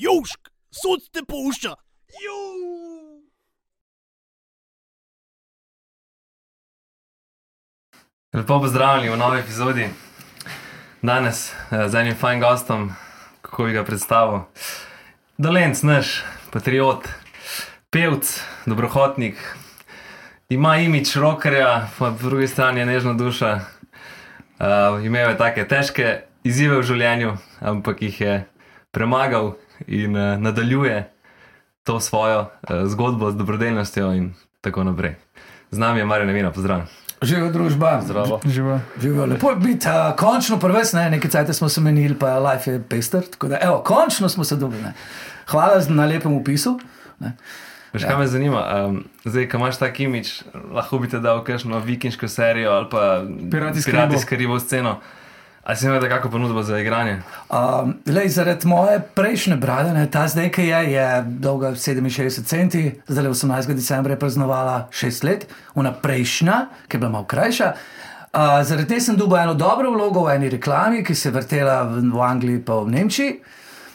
Južk, sod te pušča. Lepo pozdravljeni v novej epizodi. Danes eh, z enim fajn gostom, kako bi ga predstavil. Dolenc, naš patriot, pevc, dobrohotnik, ima imič rokerja, pa po drugi strani je nežna duša. Uh, imel je take težke izzive v življenju, ampak jih je premagal in uh, nadaljuje to svojo uh, zgodbo z dobrodelnostjo in tako naprej. Z nami je Marija Nevina, pozdravljen. Živijo družba. Zdravo. Živijo. Živijo. Lepo je biti, uh, končno prves, ne, nekaj cajt smo se menili, pa life je pester. Tako da, evo, končno smo se dobili. Ne. Hvala na lepem opisu. Ne. Veš, kaj me zanima? Um, zdaj, ko imaš tak imič, lahko bi te dal kakšno vikinško serijo ali pa Pirati iz Karibov sceno. A si imel kakšno ponudbo za igranje? Um, lej, zaradi moje prejšnje brade, ne, ta zdaj, ki je, je dolga 67 centi, zdaj 18. decembra je praznovala 6 let, ona prejšnja, ki je bila malo krajša. Uh, zaradi te sem dobil eno dobro vlogo v eni reklami, ki se je vrtela v, v Angliji in v Nemčiji.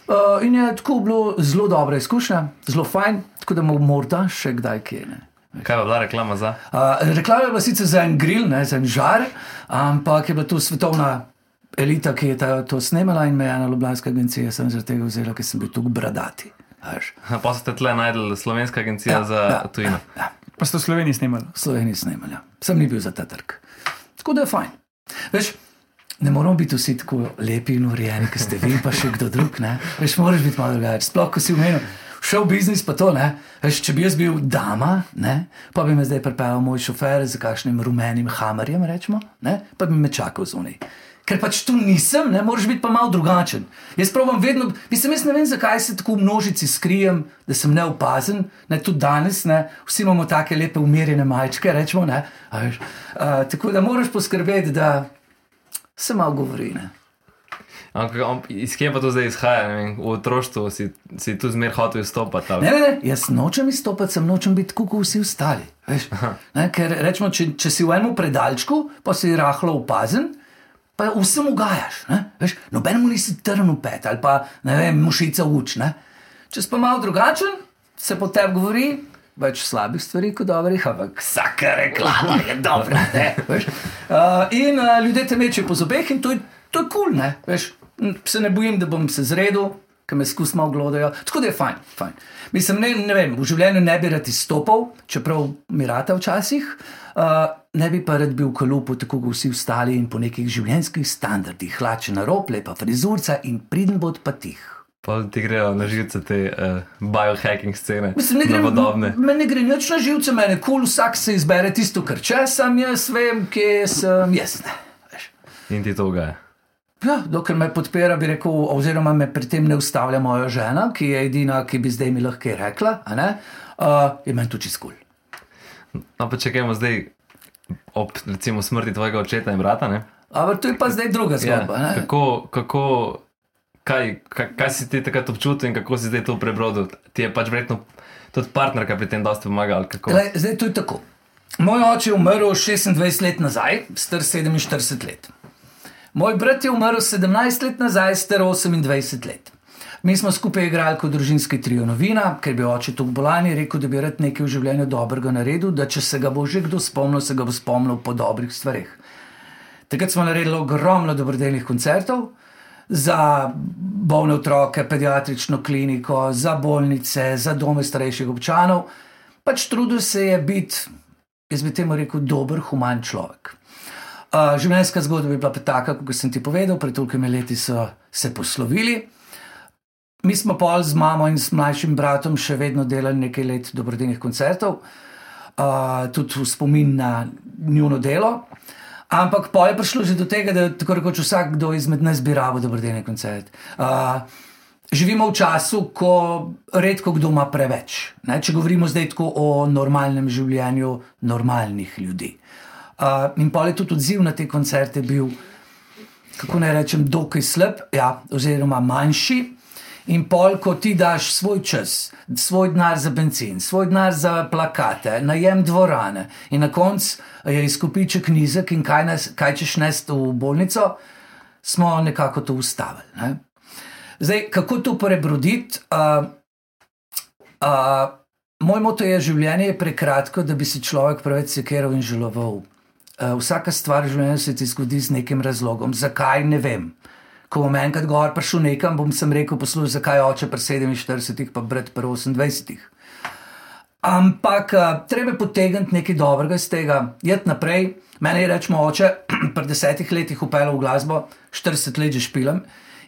Uh, in je tako bilo zelo dobra izkušnja, zelo fajn, tako da mu morda še kdaj kje. Ne. Kaj je bila reklama za? Uh, reklama je bila sicer za en grill, ne, za en žar, ampak je bila tu svetovna elita, ki je ta, to snemala in me je ena ljubljanska agencija sem zaradi tega vzela, ker sem bil tu bradati. Pa ste tle najdel slovenska agencija Ja, za ja, tujino. Ja, Pa ste v Sloveniji snimali. v Sloveniji snemala. Sem ni bil za ta trg. Tako da je fajn. Veš, ne moramo biti vsi tako lepi in urejeni, kot ste vi, pa še kdo drug. Ne? Veš, moraš biti malo drugačen. Sploh, ko si umenil. Šel biznis pa to, ne? Veš, če bi jaz bil dama, ne? pa bi me zdaj pripeljal moj šofer z kakšnim rumenim hamarjem, rečemo, ne? pa bi me čakal zunaj. Ker pač tu nisem, ne moreš biti pa malo drugačen. Jaz pravim vedno, mislim, jaz ne vem, zakaj se tako v množici skrijem, da sem neopazen, ne tudi danes, ne, vsi imamo take lepe umirjene majčke, rečemo, ne, a. Uh, tako da moraš poskrbeti, da se malo govori. Ne. Ampak iz kje pa to zdaj izhaja? Vem, V otroštvu si, si tu zmer hotel izstopati. Ne, ne, ne, jaz nočem izstopati, sem nočem biti tako kot vsi ostali. Ne, ker rečemo, če, če si v enem predalčku, pa si rahlo opazen, pa vsem ugajaš. ne, veš. Nobenemu nisi trn v pet ali pa ne vem, mušica uč. Ne. Če si pa malo drugačen, se po tebi govori. Več slabih stvari kot dobrih, ampak vsaka reklama je dobra. ne, veš. Uh, in uh, ljudje te mečejo po zobeh, in to je kul, cool, ne. Veš, se ne bojim, da bom se zredil, ker me skus malo glodajo. Tako da je fajn. fajn. Mislim, ne, ne vem, v življenju ne bi rad izstopal, čeprav mi rata včasih, uh, ne bi pa rad bil v kalupu, tako kot vsi ostali in po nekih življenjskih standardih, hlače na rop, lepa frizurca in pridn bod pa tih. Pa ti grejo na živce te uh, biohacking scene, Mislim, ne gre, novodobne. me ne gre nič na živce, meni je kul, cool, vsak se izbere tisto, kar če sem jaz, vem, kje sem jaz. Ne. In ti to ugaja. Ja, dokler me podpira, bi rekel, oziroma me pri tem ne ustavlja moja žena, ki je edina, ki bi zdaj mi lahko rekla, ne, uh, je meni to čist kul. No, pa čakajmo zdaj ob recimo smrti tvojega očeta in brata. Ne? Ampak to je pa zdaj druga zgodba. Ja, kako, kako, kaj, kaj, kaj si ti takrat občutil in kako si zdaj to prebrodil? Ti je pač verjetno tudi partnerka pri tem dosti pomagala. ali kako? Glej, zdaj to je tako. Moj oče je umrl 26 let nazaj, star 47 let. Moj brat je umrl 17 let nazaj, star 28 let. Mi smo skupaj igrali kot družinski trio novina, ker bi oče tu bolan in rekel, da bi rad nekaj v življenju dobrega naredil, da če se ga bo že kdo spomnil, se ga bo spomnil po dobrih stvareh. Takrat smo naredili ogromno dobrodelnih koncertov za bolne otroke, pediatrično kliniko, za bolnice, za dome starejših občanov. Pač trudil se je biti, jaz bi temu rekel, dober, human človek. Življenjska zgodba je bila pa taka, kot sem ti povedal, pred tolikimi leti so se poslovili. Mi smo pol z mamo in s mlajšim bratom še vedno delali nekaj let dobrodelnih koncertov, uh, tudi v spomin na njuno delo. Ampak pa je prišlo že do tega, da tako rekoč vsakdo izmed nas bi rabo dobrodelni koncert. Uh, živimo v času, ko redko kdo ima preveč. Ne? Če govorimo zdaj tako o normalnem življenju normalnih ljudi. Uh, in pa je tudi odziv na te koncerte bil, kako naj rečem, dokaj slab, ja, oziroma manjši. In pol, ko ti daš svoj čas, svoj denar za benzin, svoj denar za plakate, najem dvorane in na koncu je izkupiček nizek in kaj, nas, kaj češ nesti v bolnico, smo nekako to ustavili. Ne? Zdaj, kako to prebroditi? Uh, uh, moj moto je: življenje je prekratko, da bi si človek preveč sekeral in želoval. Uh, vsaka stvar v življenju se ti zgodi z nekim razlogom. Zakaj ne vem? Ko bom enkrat gor prišel nekam, bom sem rekel: poslušaj, zakaj oče pri 47, pa brat pri 28. Ampak uh, treba je potegniti nekaj dobrega iz tega, jet naprej. Mene je rečemo oče, pred desetih letih upeljal v glasbo, 40 let že špilam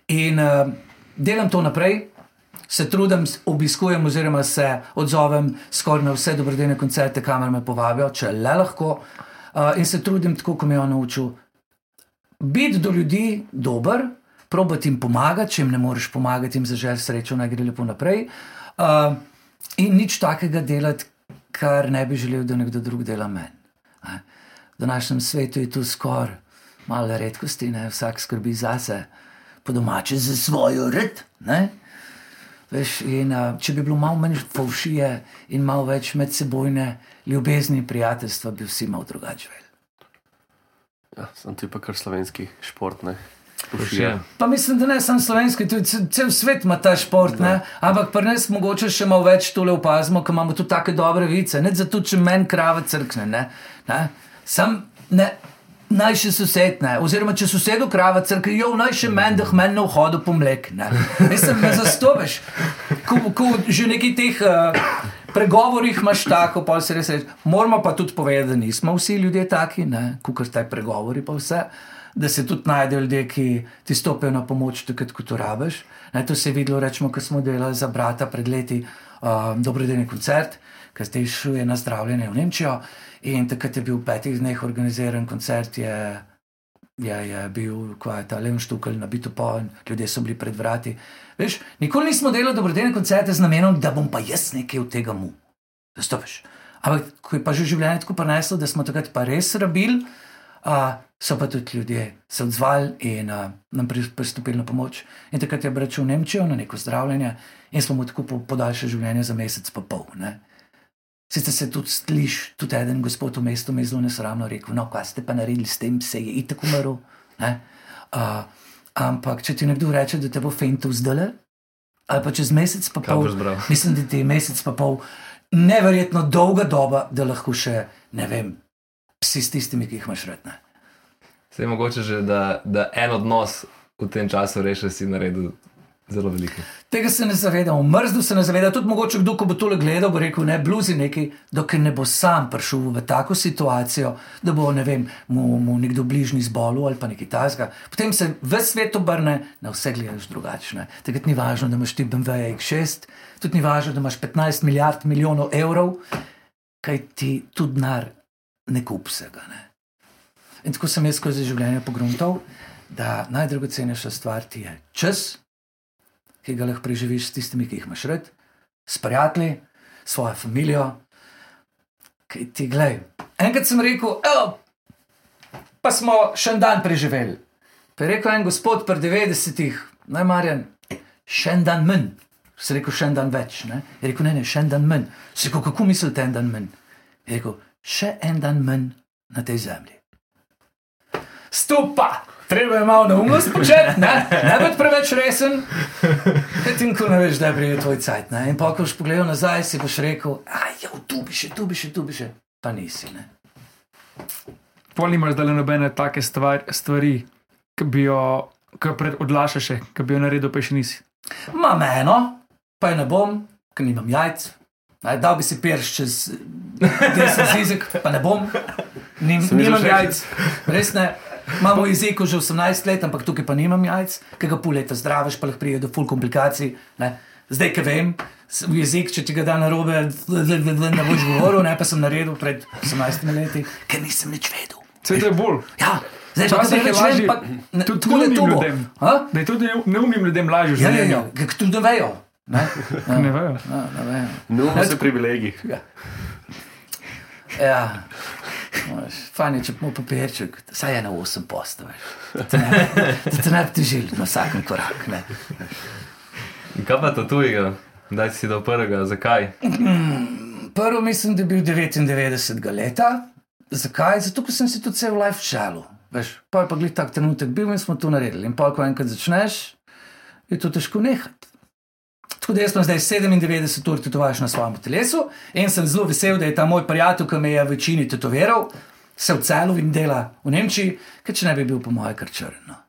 in uh, delam to naprej. Se trudim, obiskujem, oziroma se odzovem skoraj na vse dobrodejne koncerte, kamor me povabijo, če le lahko. Uh, in se trudim, tako kot me je on naučil, biti do ljudi dober, probati jim pomagati, če jim ne moreš pomagati, jim zaželiti srečo, naj gre lepo naprej. Uh, in nič takega delati, kar ne bi želel, da nekdo drug dela meni. V današnjem svetu je to skoraj malo redkosti, ne? vsak skrbi zase, po domače za svojo red. Veš, in, uh, če bi bilo malo manj faušije in malo več medsebojne ljubezni prijateljstva, bi vsi malo drugače vedeli. Ja, sem ti pa kar slovenski šport. Ne? Pošilja. Pa mislim, da ne samo slovenski, tudi ce- cel svet ima ta šport, ne? ampak pri nas mogoče še malo več tole opazimo, ker imamo tu take dobre vice. Ne zato, če meni krava crkne. Ne? Ne? Sam ne. Naj še sosed, ne. oziroma če sosedu krava crkne, jo naj še meni, da meni na vhodu po mlek. Ne. Mislim, da zastopiš. Ko, ko že neki teh uh, pregovorih imaš tako, pa se res reče. Moramo pa tudi povedati, da nismo vsi ljudje taki, kot te pregovori pa vse. Da se tudi najdejo ljudje, ki ti stopijo na pomoč, takrat, ko to rabiš. Ne, to se je videlo, rečemo, ko smo delali za brata pred leti, uh, dobrodelni koncert, ki zdaj šuje na zdravljenje v Nemčijo. In takrat je bil v petih dneh organiziran koncert, je, je, je bil kvaj, ta Leon Štukal na bitu poln, ljudje so bili pred vrati. Veš, nikoli nismo delali dobrodelne koncerte z namenom, da bom pa jaz nekaj od tega mu. Zastopiš. Ampak ko je pa že življenje tako preneslo, da smo takrat pa res rabili, uh, so pa tudi ljudje se odzvali in uh, nam pri- pristopili na pomoč. In takrat je bračil v Nemčijo na neko zdravljenje in smo mu tako po- podaljšali življenje za mesec pa pol. Ne? Sicer se tudi sliši, tudi en gospod v mestu mi je zelo nesramno rekel: No, kaj ste pa naredili s tem, se je itak umrl. ne." Uh, ampak, če ti nekdo reče, da te bo fentu zdale, ali pa čez mesec pa pol, mislim, da ti je mesec pa pol neverjetno dolga doba, da lahko še, ne vem, psi s tistimi, ki jih imaš rad. ne. Se je mogoče že, da, da en odnos v tem času reši, si naredil zelo veliko. Tega se ne zavedam, mrzdu se ne zavedam. Tudi mogoče kdo, ko bo tole gledal, bo rekel: ne, bluzi neki, dokler ne bo sam prišel v tako situacijo, da bo ne vem, mu, mu nekdo bližnji zbolel ali pa nekaj tasga. Potem se v svet obrne, na vse gledaš drugačne. Takrat ni važno, da imaš ti BMW X6, tudi ni važno, da imaš 15 milijard milijonov evrov, kaj ti tudi denar ne kup vsega. Ne? In tako sem jaz skozi življenje pogruntal, da najdragocenejša stvar ti je čas, ki ga lahko preživiš s tistimi, ki jih imaš rad, s prijatelji, s svojo družino. Kaj ti glej? Enkrat sem rekel, "Evo, pa smo še en dan preživeli. Pa je rekel en gospod pri 90-ih, naj marjan, še en dan manj. Se rekel, še en dan več. Ne? Je rekel, ne, ne, še en dan manj. Se rekel, kako mislite, en dan manj? Je rekel, še en dan manj na tej zemlji. Stupa! Treba je malo neumnost početi, ne, ne biti preveč resen, ker ti nikoli ne veš, da je prijel tvoj cajt. Ne? In pa, ko boš pogledal nazaj, si boš rekel, aj, tu bi še, tu bi še, tu bi še, pa nisi. Ne? Pol nimaš zdaj nobene take stvar, stvari, ki bi jo ki pred odlašaš, še, ki bi jo naredil, pa še nisi. Imam eno, pa je ne bom, ker nimam jajc. Naj, dal bi si perš čez desen zizek, pa ne bom. Nim, nimam jajc, res ne. Imamo v jeziku že 18 let, ampak tukaj pa nimam jajc, ki ga pol leta zdraviš, pa lahko pride do full komplikacij. Ne. Zdaj, ki vem, v jezik, če ti ga da na robe, ne boš govoril, ne pa sem naredil pred 18 leti, ker nisem nič vedel. Vse to je bolj. Ja, zdaj pa je lažje pa ne, tudi tako neumnim to? Da je tudi ne- neumnim ljudem lažje Ja, ja, življenje. ja, ker tudi ne vejo. Ne? Ja, Ne vejo. ja, ne vejo. Nuno se privilegij. Ja. Veš, Fajn je, če bomo papirček, saj je na 8 postavek. Da te ne da bi težili na vsakem koraku. kaj pa to tujega? Daj si do prvega, zakaj? Prvo mislim, da je bil 99 leta. Zakaj? Zato, ker sem si to cel life šalil. Veš, pa je pa glih tak trenutek bil in smo to naredili. In pa, ko enkrat začneš, je to težko nehati. Tako da jaz sem zdaj 97 ur tetovaž na svojem telesu in sem zelo vesel, da je ta moj prijatelj, ki me je v večini tetoviral, se v celu in dela v Nemčiji, ker če ne bi bil po moje kar črn. No.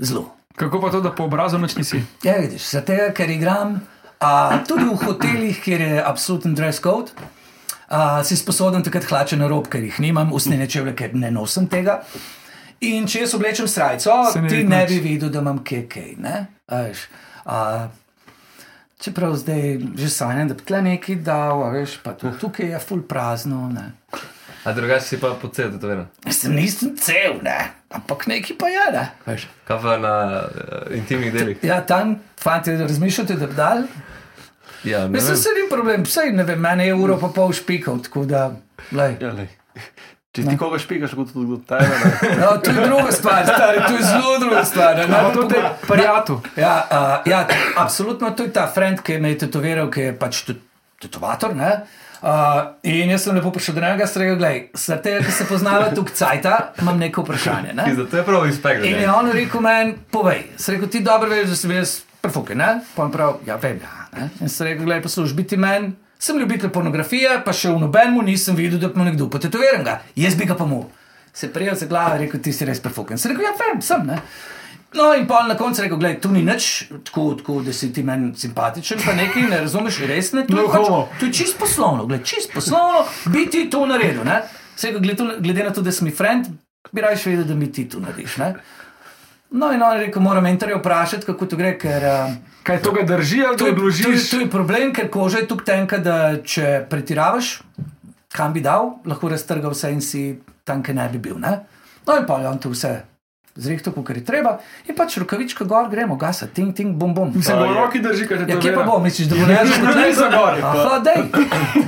Zelo. Kako pa to, da po obrazu noč nisi? Ja, vidiš, zato ker igram a, tudi v hotelih, kjer je absoluten dress code. Uh, si sposoben takrat hlače na rob, ker jih nimam, usnjene čevlje, ker ne nosim tega. In če jaz oblečem srajco, ne ti ne bi videl, da imam kaj, kaj ne? Veš, čeprav zdaj že sanjam, da bi tle nekaj dal, a veš, pa tudi tukaj je full prazno. Ne? A drugače si pa po celu tetoviran. Jaz nisem cel, ne? ampak nekaj pa je. Ne? Veš. Kaj pa na uh, intimnih delih? Ja, tam, fanti, razmišljate, da bi dal. Ja, ne Mislim, vem. se ni problem, vse ne vem, meni je uro pa pol špikal, tako da. Lej. Ja, lej. Če ti koga špikaš, kot tudi tebe. ne. No, to je druga stvar, stari, to je zelo druga stvar. ne, ne to je pogo- prijatelj. Ja, uh, ja, absolutno to je ta friend, ki me je tetoviral, ki je pač tetovator. Ne? Uh, in jaz sem lepo prišel do njega, rekel, gledaj, zaradi tega, ker se poznava tu cajta, imam neko vprašanje. Ne? Zato je prav inspekt. In je on rekel meni, povej, sem rekel, ti dobro veš, da sem jaz prefuke, ne? Pa on prav, ja, vem, ja. Ne? In sem rekel, gledaj, poslušaj, biti meni, sem ljubitelj pornografije, pa še v nobenemu nisem videl, da bi mu nekdo potetoviral ga. Jaz bi ga pa mu. Se prijel za glavo in rekel, ti si res prefuken. Sem rekel, ja, vem, sem, ne? No, in pa na koncu rekel, gledaj, tu ni nič, tako, tako da si ti meni simpatičen, pa nekaj ne razumeš, res ne. To, No, pač, to je čist poslovno, gledaj, čist poslovno, bi ti to naredil, ne? Se rekel, glede, glede na to, da si mi friend, bi raje vedel, da mi ti to narediš, ne? No, in on je rekel, moram mentorja vprašati, kako to gre, ker uh, Kaj to ga drži ali to, je, to, je, odložiš? to je problem, ker koža je tukaj tenka, da če pretiravaš, kam bi dal, lahko raztrga vse in si tam, kjer ne bi bil. Ne? No, in pa je on to vse zrihtal, kar je treba, in pač rokavička gor, gremo, gasa, ting, ting, bom, bom. Se v roki drži, kaj te Ja, to kje pa bo, misliš, da bo ne Na mizo gor. Aha, dej.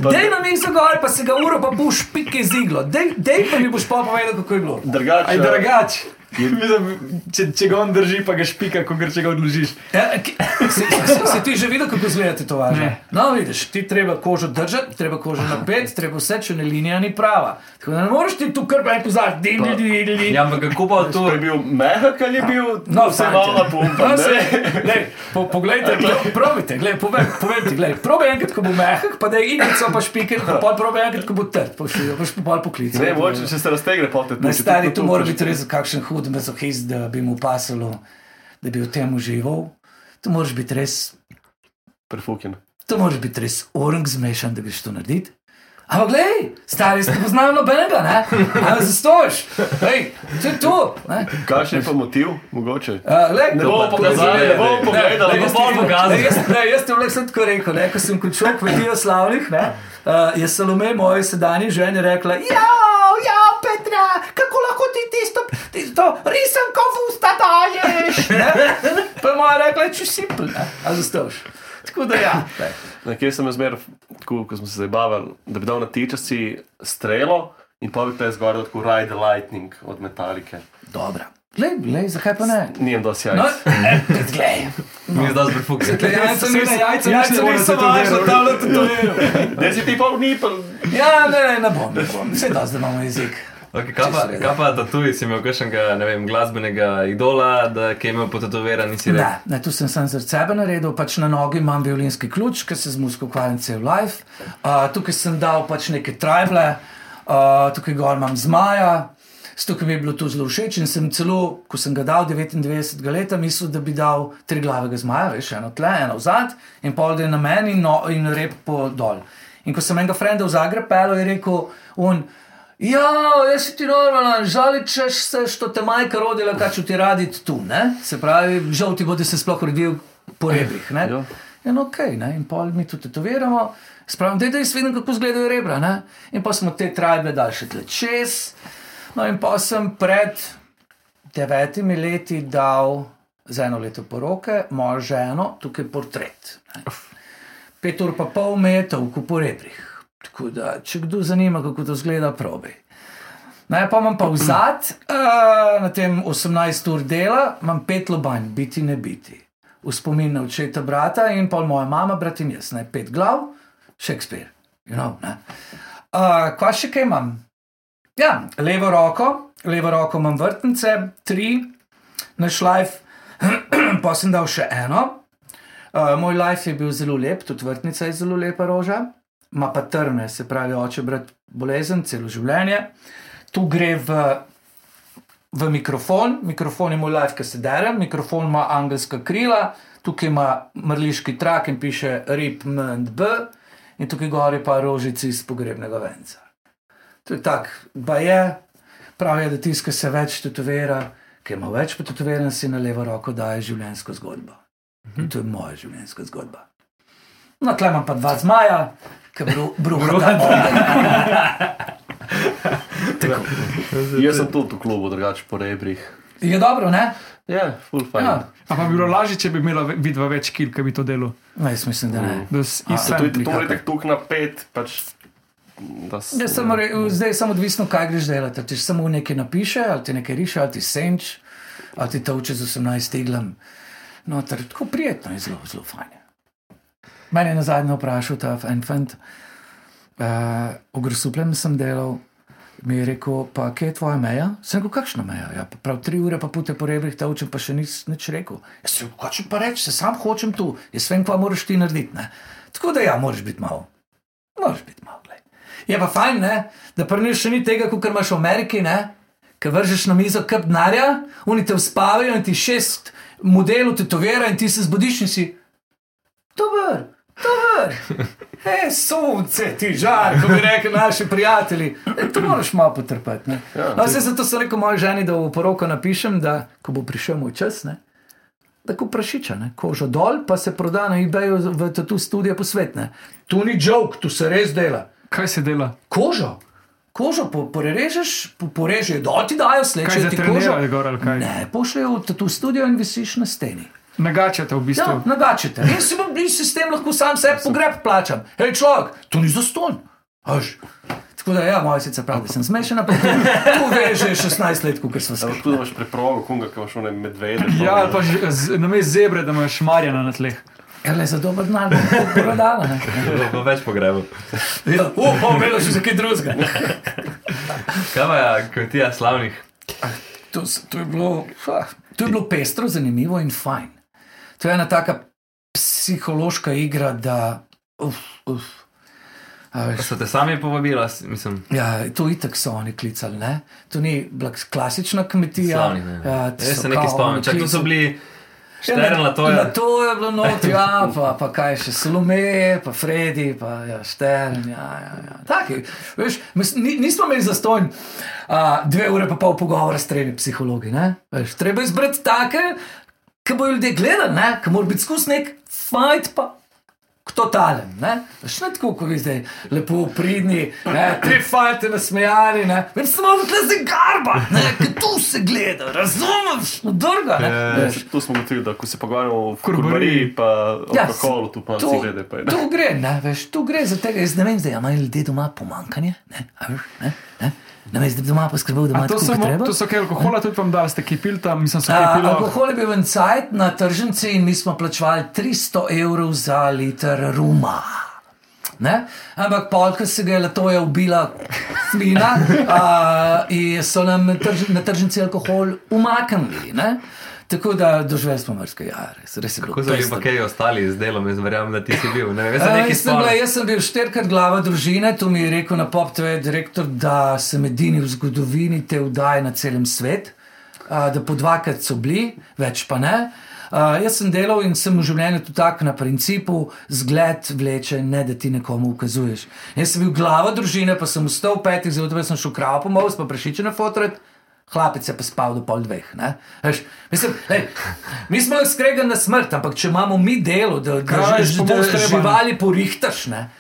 Dej na mizo gor, pa se ga uro pa boš pike ziglo. Dej, dej pa mi boš pa povedal, kako je bilo. Drugače. Aj, drugač. Mislim, če, če ga on drži, pa ga špika, ko gre, če ga odložiš. Ja, si, si, si ti že videl, kako izgleda to važno? Ne. No, vidiš, ti treba kožo držati, treba kožo napet, treba vse, če ne linija ni prava. Tako da ne moreš ti tu kar prej pozati, di, di, di, di, di. Ja, ampak kako pa to? Je bil mehak ali je bil No, vse malo napumpan? No, se, glej, po, poglejte, glej, probajte, glej, povem, povem ti, glej, probaj enkrat, ko bo mehak, pa da je igrico, pa špike, pa pol probaj enkrat, ko bo trd, pa še pa pol poklical. Ne, moče, če se raztegne, pa te Na stari, tu mora biti res kakšen hud mazohist, da bi mu pasalo, da bi v tem užival. Tu moraš biti res Prefuken. To moraš biti res orang zmešan, da greš to narediti. Ampak, gledaj, stari ste poznali nobenega, ne? Ampak zastojiš, hej, to je to. ne. Kakšen je pa motiv, mogoče? A, glej, Ne bomo pokazali, ne bomo pogledali, Ne, bomo pokazali. ne, jaz- ne, Jaz ti vlek sem tako rekel, ne, ko sem končal kmetijo slavnih, ne, uh, je Salome, moja sedanja žena, rekla, ja, Petra, kako lahko ti tisto, tisto risanko v usta daješ, ne? Pa je moja rekla, če si ne, a zastojiš. Tako da ja. Na kjer sem zmer, tako, ko smo se zabavali, da bi dal na tičasi strelo in pa bi te zgoraj tako Ride the Lightning od Metalike. Dobra. Glej, glej, zakaj pa ne? Nijem dosti No, jajc. eh, glej. Mi je zdaj zbrfuk. Jajca Saj niso- se- jajca jajca niso ne niso morate važna, tetovirati. tale tetovirati. Ne si ti pa unipel. Ja, ne, ne, ne bom, ne bom. Vse da, zdaj imamo jezik. Okay, kaj, pa, kaj pa tatuji, si imel kakšnega ne vem, glasbenega idola, da, ki je imel potetoviran, nisi rekel? Ne, ne, tu sem sam za sebe naredil, pač na nogi imam violinski ključ, ker se z muziko ukvarjam cel life. Uh, tukaj sem dal pač neke trajble, uh, tukaj gor imam zmaja. Tukaj mi je bilo to zelo všeč in sem celo, ko sem ga dal 99 let, mislil, da bi dal tri glavega zmaja, veš, eno tle, eno zad in pol da je na meni in, no, in rep po dol. In ko sem enega frenda v Zagreb pelil, je rekel, on, ja, jaz si ti normalen, žaličeš se, što te majka rodila, kaj ću ti raditi tu, ne? Se pravi, žal ti bo, da se sploh rodil po rebrih, ne? Ja. In ok, ne? in pol mi to tetoviramo, spravim, da jaz vidim, kako izgledajo rebra, ne? In pa smo te trajbe dali še tle čez. No in pa sem pred devetimi leti dal za eno leto poroke mojo ženo, tukaj portret. Ne? Pet ur pa pol metrov po rebrih. Tako da, če kdo zanima, kako to zgleda, probej. Naj pa imam pa vzad, uh, na tem 18 ur dela, imam pet lobanj, biti ne biti. V spomin na očeta brata in pa moja mama, brat in jaz, ne pet glav, Shakespeare. You know, ne. uh, Kva še kaj imam? Ja, levo roko, levo roko imam vrtnice, tri, na šlajf, pa sem dal še eno. Uh, moj life je bil zelo lep, tudi vrtnica je zelo lepa roža, ima pa trne, se pravi, oče brat bolezen celo življenje. Tu gre v, v mikrofon, mikrofon je moj life, ki se dere, mikrofon ima angelska krila, tukaj ima mrliški trak in piše RIP MNB, in tukaj gor je pa rožici iz pogrebnega venca. To je tako, ba je, pravijo, da tiska se več tetovira, ki ima več potetoviran, si na levo roko daje življenjsko zgodbo. In to je moja življenjska zgodba. No, tle imam pa dva zmaja, ki bruhajo. Jaz sem tudi v klubu, drugače po rebrih. Je dobro, ne? Ja, full fajn. Ja. Ja. A pa bi bilo lažje, če bi imela vidva več kil, ki bi to delo. No, jaz mislim, da ne. Da To je sem- to, da je tukaj na pet, pač. Da s, Ja, samo, re- zdaj je samo odvisno, kaj greš delati. Ali ti samo nekaj napiše, ali ti nekaj riše, ali ti senč, ali ti to uče z 18 iglem. No, ter, tako prijetno je, zelo, zelo fajn. Mene je na zadnje vprašal ta fant, uh, v Grosuplem sem delal, mi je rekel, pa kje je tvoja meja? Sem rekel, kakšna meja? Ja, prav tri ure pa pute po rebrih, ta učem pa še nič rekel. Jaz sem rekel, če pa reči, se sam hočem tu, jaz vem, kva moraš ti narediti. Ne? Tako da ja, moraš biti malo. Moraš biti malo. glej. Je pa fajn, ne? da prneš še ni tega, kot imaš v Ameriki, ki vržeš na mizo kap denarja, oni te uspavajo in ti šest modelov tetovira in ti se zbudiš in si. Dober, dober. E, sonce, ti žar, kot bi rekli naši prijatelji. E, to moraš malo potrpeti. ne. Ja, No, zato sem rekel moji ženi, da v poroko napišem, da ko bo prišel moj čas, ne, da ko prašiča, ne, kožo dol, pa se proda na eBayu v tu studio posvetne. Tu ni joke, tu se res dela. Kaj se dela? Kožo. Kožo po, porežeš, po, porežejo dol, ti dajo Kaj slečejo ti kožo. gor kaj? Ne, pošljajo v tu studio in visiš na steni. Nagačate v Ja, bistvu. nagačete. In si, bom- in si s tem lahko sam sebi pogreb plačam. Hej, človek, to ni zaston. Až. Tako da, ja, moja sicer pravi, da sem smešen, ampak tu, tu veš, že 16 let, kot smo se. Tudi imaš preprogo, kunga, ki imaš one medvede. Ja, ali pa že- z- namesto zebre, da imaš marjana na tleh. Ja, le za dober denar, da bo prodala. ne. Bo več pogrebov. Ja, uh, pa imelo še za kaj drugega. Kaj pa je kmetija slavnih? To, to, je bilo, to je bilo pestro, zanimivo in fajn. To je ena taka psihološka igra, da. Uf, uf. A veš, So te sami povabila, mislim. Ja, to itak so oni klicali, ne? To ni bila klasična kmetija. Slavnih, ne. ja, to Jaz so se nekaj spomnim. Čak, tu so bili Ja, štern, na to Na je. to je bilo not, ja, pa, pa kaj še, Salome, pa Freddy, pa ja, Štern. Ja, ja, ja. Taki, veš, mis, ni, nismo imeli zastonj uh, dve ure pa pol pogovora s tremi psihologi. ne. Veš, treba izbrati take, ki bojo ljudje gledali, ne? ki mora biti skus nek fajt pa. Totalen, ne? Veš, ne tako, kot vi zdaj, lepo pridni, ne, tri fajte nasmejani, ne, več samo tle se garba, ne, ki tu se gleda, razumeš, drga, ne, veš. Tu smo gotovili, da ko se pogovarjamo o Kurbariji. kurbariji, pa o Ja, alkoholu, tu pa vsi glede. Pa je, ne. Tu gre, ne, veš, tu gre za tega. Jaz ne vem, zdaj imajo ljudje doma pomankanje, ne, a veš, ne, ne. Ne vem, da bi doma poskrbel, da ima to, samo, treba. to so kaj alkohola, tudi vam dali, ste kaj pil tam, mislim, so kaj A, pil. Alkohol je bil en cajt na tržnici in mi smo plačevali 300 evrov za liter ruma. Ne? Ampak polka se ga je leto je ubila smina a, in so nam na trž, na tržnici alkohol umaknili. Ne? Tako da doživeli smo mrske, ja, res, res je bilo. Kako so bili pa kaj ostali z delom, jaz verjamem, da ti si bil. Ne, jaz sem jaz, sem bila, jaz sem bil štirikrat glava družine, to mi je rekel na pop TV direktor, da sem edini v zgodovini te vdaje na celem svetu, da po dvakrat so bili, več pa ne. Uh, jaz sem delal in sem v življenju tudi tako na principu, zgled vleče, ne da ti nekomu ukazuješ. Jaz sem bil glava družine, pa sem vstal petih zjutraj, sem šel kravo pomol, pa prešičen na fotret. Hlapic je pa spal do pol dveh. ne. Veš, Mislim, lej, mi smo lahko skregani na smrt, ampak če imamo mi delo, da, da, pomoč da treba, ne? živali porihtaš, ne.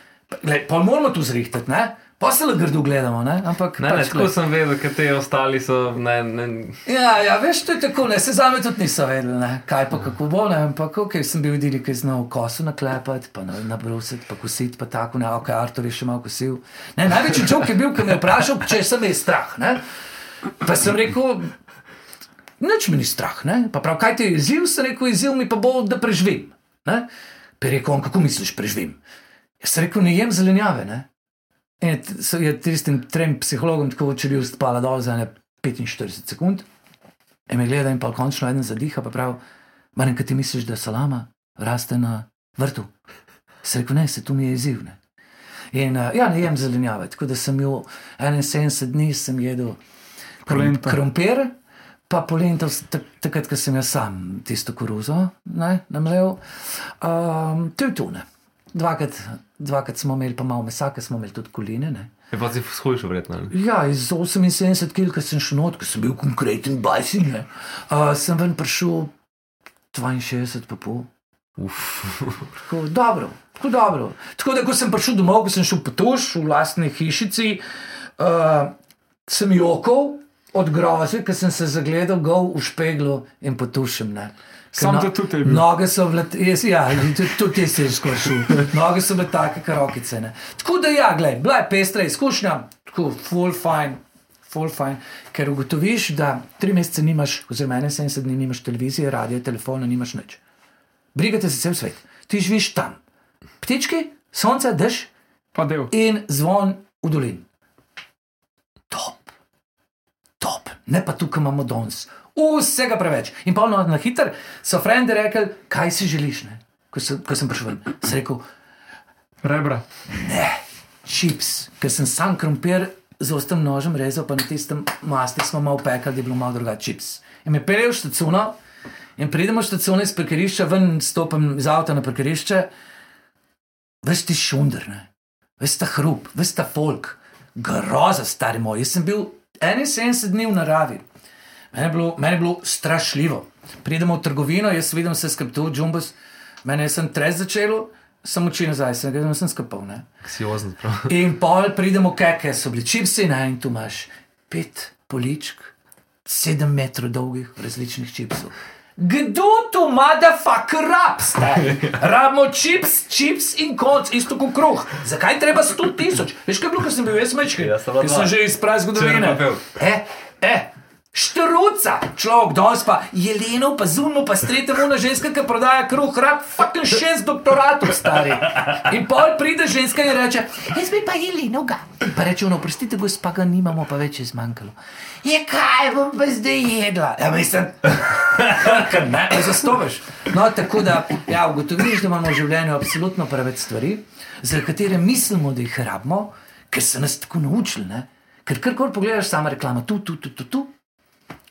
Lej, pa moramo tu zrihtati, ne. Pa se le grdo gledamo, ne. Ampak, Ne, ne, pač, tako glej. sem vedel, ker te ostali so. Ne, ne, Ja, ja, veš, to je tako, ne, se zame tudi niso vedeli, ne, kaj pa kako bo, ne, ampak ok, sem bil edini, ki je znal kosu naklepati, pa na- nabrusiti, pa kositi, pa tako, ne, ok, Artur je še malo kosil. Ne, največji čovek je bil, ki me je vprašal, če sem je strah, ne. Pa sem rekel, nič mi ni strah, ne, pa prav, kaj ti je izziv, sem rekel, izziv mi pa bo, da preživim, ne. Pa je rekel, on, kako misliš, preživim? Jaz sem rekel, ne jem zelenjave, ne. In je tistim trem psihologom tako učili spala dol za ne 45 sekund, in me gleda in pa končno eden zadiha, pa pravi, Marjan, kaj ti misliš, da salama raste na vrtu? Se rekel, ne, se tu mi je izziv. Ne? In uh, ja, ne jem zelenjave, tako da sem jo 71 dni sem jedel krom, Polento. krompir, pa tak- takrat, ko sem jaz sam tisto koruzo namlel. Um, to je tu, ne. Dvakrat, dvakrat smo imeli pa malo mesa, ker smo imeli tudi koline. Ne. Je pa si shujšal, verjetno. Ja, iz 78 kg, ko sem šel not, ko sem bil konkreten bajsing, uh, sem ven prišel 62, pa pol. Tako dobro, tako dobro. Tako da, ko sem prišel domov, ko sem šel po tuš v lastni hišici, uh, sem jokal od groze, ker sem se zagledal gol v špeglu in potušem. Ne. Samo no- tudi je bil. Noge so bile, jaz, ja, tudi, jaz sem skočil. Noge so bile take, kot rokice. Ne. Tako da, ja, gledaj, bila je pestra izkušnja, tako full fine. Full fine, ker ugotoviš, da tri mesece nimaš, oziroma 71 dni nimaš televizije, radio, telefona, nimaš nič. Brigate se cel svet, ti živiš tam. Ptički, sonce, dež in zvon v dolini. Top, top, ne pa tukaj imamo danes. Vsega preveč. In pa na hiter so frendi rekli, kaj si želiš. Ne? Ko, sem, ko sem prišel sem rekel, Rebra. čips, ker sem sam krompir z ostem nožem rezal, pa na tistem maslu smo malo pekli, da je bilo malo drugače čips. In me peljejo v štacuno in pridemo v štacuno iz parkirišča, ven stopim iz avta na parkirišče, veš ti šunder, ne? veš ta hrup, veš ta folk, groza, stari moj. Jaz sem bil 71 dni v naravi. Meni je bilo, meni je bilo strašljivo. Pridemo v trgovino, jaz vidim vse skrbtu, džumbus, meni je sem trez začel, sem oči nazaj, sem ga sem skapal. Ne? Si ozen, prav. In pol pridemo, keke so bili čipsi, ne, in tu imaš pet poličk, sedem metrov dolgih različnih čipsov. Kdo to motherfucker rab, stari? Rabimo čips, čips in konc, isto kot kruh. Zakaj treba 100 tisoč? Veš, kaj ko sem bil jaz mečki? Jaz sem že iz prav zgodovine. Črno popel. E, e, Štruca, človek, danes pa Jeleno, pa Zuno, pa strete mu na ženska, ki prodaja kruh, rab fucking šest doktoratov, stari. In pol pride ženska in reče, jaz bi pa Jeleno ga. Pa reče, no, prostite, gospa, ga nimamo, pa več je zmanjkalo. Je kaj bom pa zdaj jedla? Ja, mislim, ker ne, zastopiš. No, tako da, ja, ugotoviš, da imamo v življenju absolutno preveč stvari, za katere mislimo, da jih rabimo, ker so nas tako naučili. Ne? Ker karkoli pogledaš, sama reklama, tu, tu, tu, tu. tu.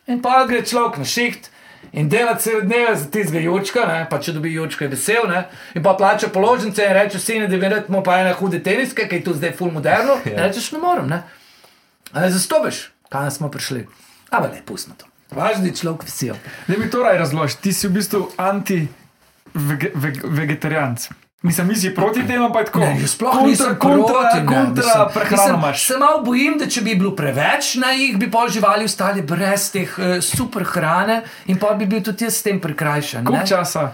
In pa gre človek na šiht in dela cel dneve za tistega jočka, ne? pa če dobi jočka, je vesel, ne? in pa plača položnice in reče: Sine, da vidimo pa ene hude teniske, ki je tu zdaj full moderno. In rečeš, ne morem, ne. Ali zastopiš, kam smo prišli. Ampak ne, pustimo to. Važno je, človek vesel. Da mi to raj razložiš, ti si v bistvu anti-vegetarijanc. Mislim, mi si proti temu, pa je tako. Ne, sploh kontra, nisem kontra, proti, kontra mislim, prehrano. Se malo bojim, da če bi bilo preveč na jih, bi pol živali ostali brez teh uh, super hrane in pa bi bil tudi jaz s tem prikrajšan. Koliko ne. časa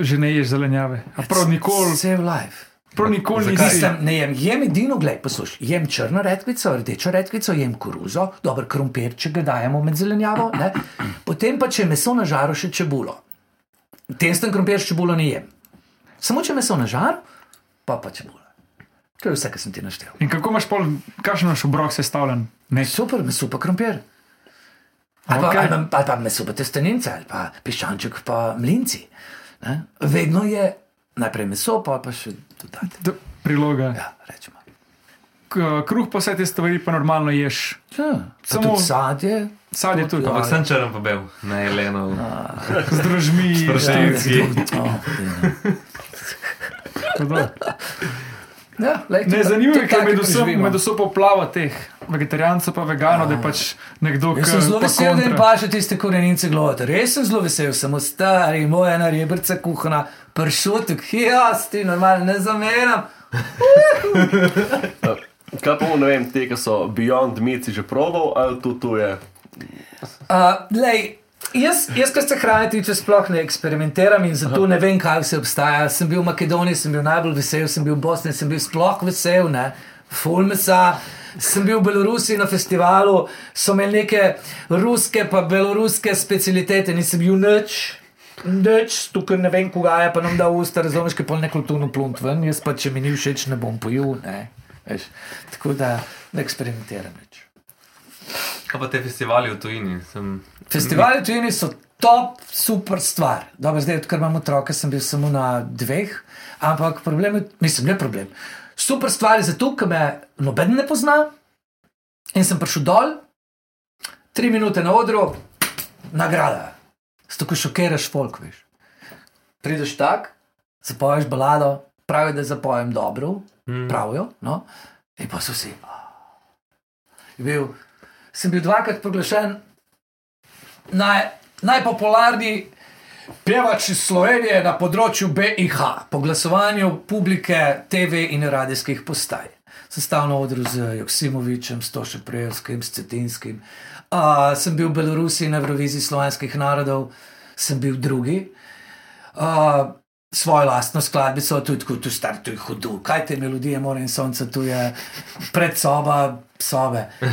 že ne ješ zelenjave? Prav nikoli, Cel life. prav nikoli. Mislim, ne jem, jem edino, gledaj, poslušaj, jem črno redkvico, rdečo redkvico, jem koruzo, dober krompir, če ga dajemo med zelenjavo, ne? potem pa če meso na žaru, še čebulo. Testen krompir s čebulo ne jem. Samo če meso na žaru, pa pa čebulo. To je vse, kar sem ti naštel. In kako imaš pol, kakšen imaš obrok sestavljen? Ne, Super, meso pa krompir. Ali pa, okay. ali, pa, ali pa meso pa testenince, ali pa piščanček pa mlinci. Ne? Vedno je najprej meso, pa pa še dodati. D- priloga. Ja, rečemo. Kruh pa vse te stvari pa normalno ješ. Ja, Samo- sadje. Sadje tudi, Ja. Ampak sem črn pa bil, ne Eleno. z drožmi. Prošinski. Oh, ja, lej, Ne, zanimivo je, ker med preživimo. med vso poplavo teh vegetarijancev pa veganov, da je pač nekdo, ki sem zelo vesel, da jim paše tiste korenince glota. Res sem zelo vesel, samo stari, moja ena rebrca kuhana, pršutek, jaz ti normalno ne zameram. Kaj pa, ne vem, te, ki so Beyond Meat si že probal, ali tu, tu je. Uh, lej, jaz, jaz, kar se hrane tiče, sploh ne eksperimentiram in zato ne vem, kaj vse obstaja. Sem bil v Makedoniji, sem bil najbolj vesel, sem bil v Bosni, sem bil sploh vesel, ne, full mesa. Sem bil v Belorusiji na festivalu, so imeli neke ruske, pa beloruske specialitete, nisem bil nič. Nič, tukaj ne vem, koga je, pa nam da usta, razumeš, kaj pol ne kulturno plunt ven, jaz pa če mi ni všeč, ne bom pojil, ne. Veš. Tako da ne eksperimentiram. Kaj pa te festivali v tujini? Sem... Festivali v tujini so top, super stvar. Dobro, zdaj, odkar imam otroka, sem bil samo na dveh, ampak problem je, mislim, ne problem. Super stvar je zato, ker me noben ne pozna in sem prišel dol, tri minute na odru, nagrada. Zato, ko šokiraš folk, veš. Prideš tak, zapoješ balado, pravijo, da zapojem dobro, mm. pravijo, no, in pa so vsi. Je Bil, sem bil dvakrat proglašen naj, najpopularnejši pevač iz Slovenije na področju BIH, po glasovanju publike TV in radijskih postaj. Sestavno odru z Joksimovičem, Stošem Prejelskim, s Cetinskim. Uh, sem bil v Belorusiji na Euroviziji slovenskih narodov, sem bil drugi. Uh, svojo lastno skladbico, tu je tu star, tu je hudo, kaj te melodije, more in sonce, tu je predsoba, sobe. Uh,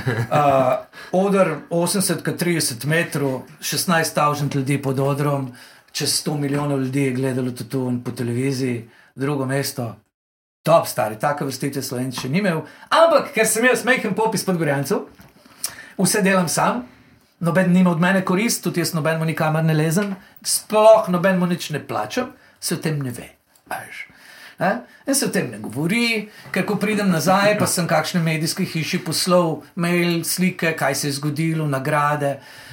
odr 80-30 metrov, 16 tavžent ljudi pod odrom, čez 100 milijonov ljudi je gledalo tu po televiziji, drugo mesto. Top stari, tako vrstite slovenci še ni imel. Ampak, ker sem jaz mehen popis pod Gorjancev, vse delam sam, noben nima od mene korist, tudi jaz nobenemu nikamor ne lezem, sploh nobenemu nič ne plačam, se o tem ne ve. Eh? In se o tem ne govori, ker ko pridem nazaj, pa sem kakšne medijske hiši poslal mail, slike, kaj se je zgodilo, nagrade. Uh,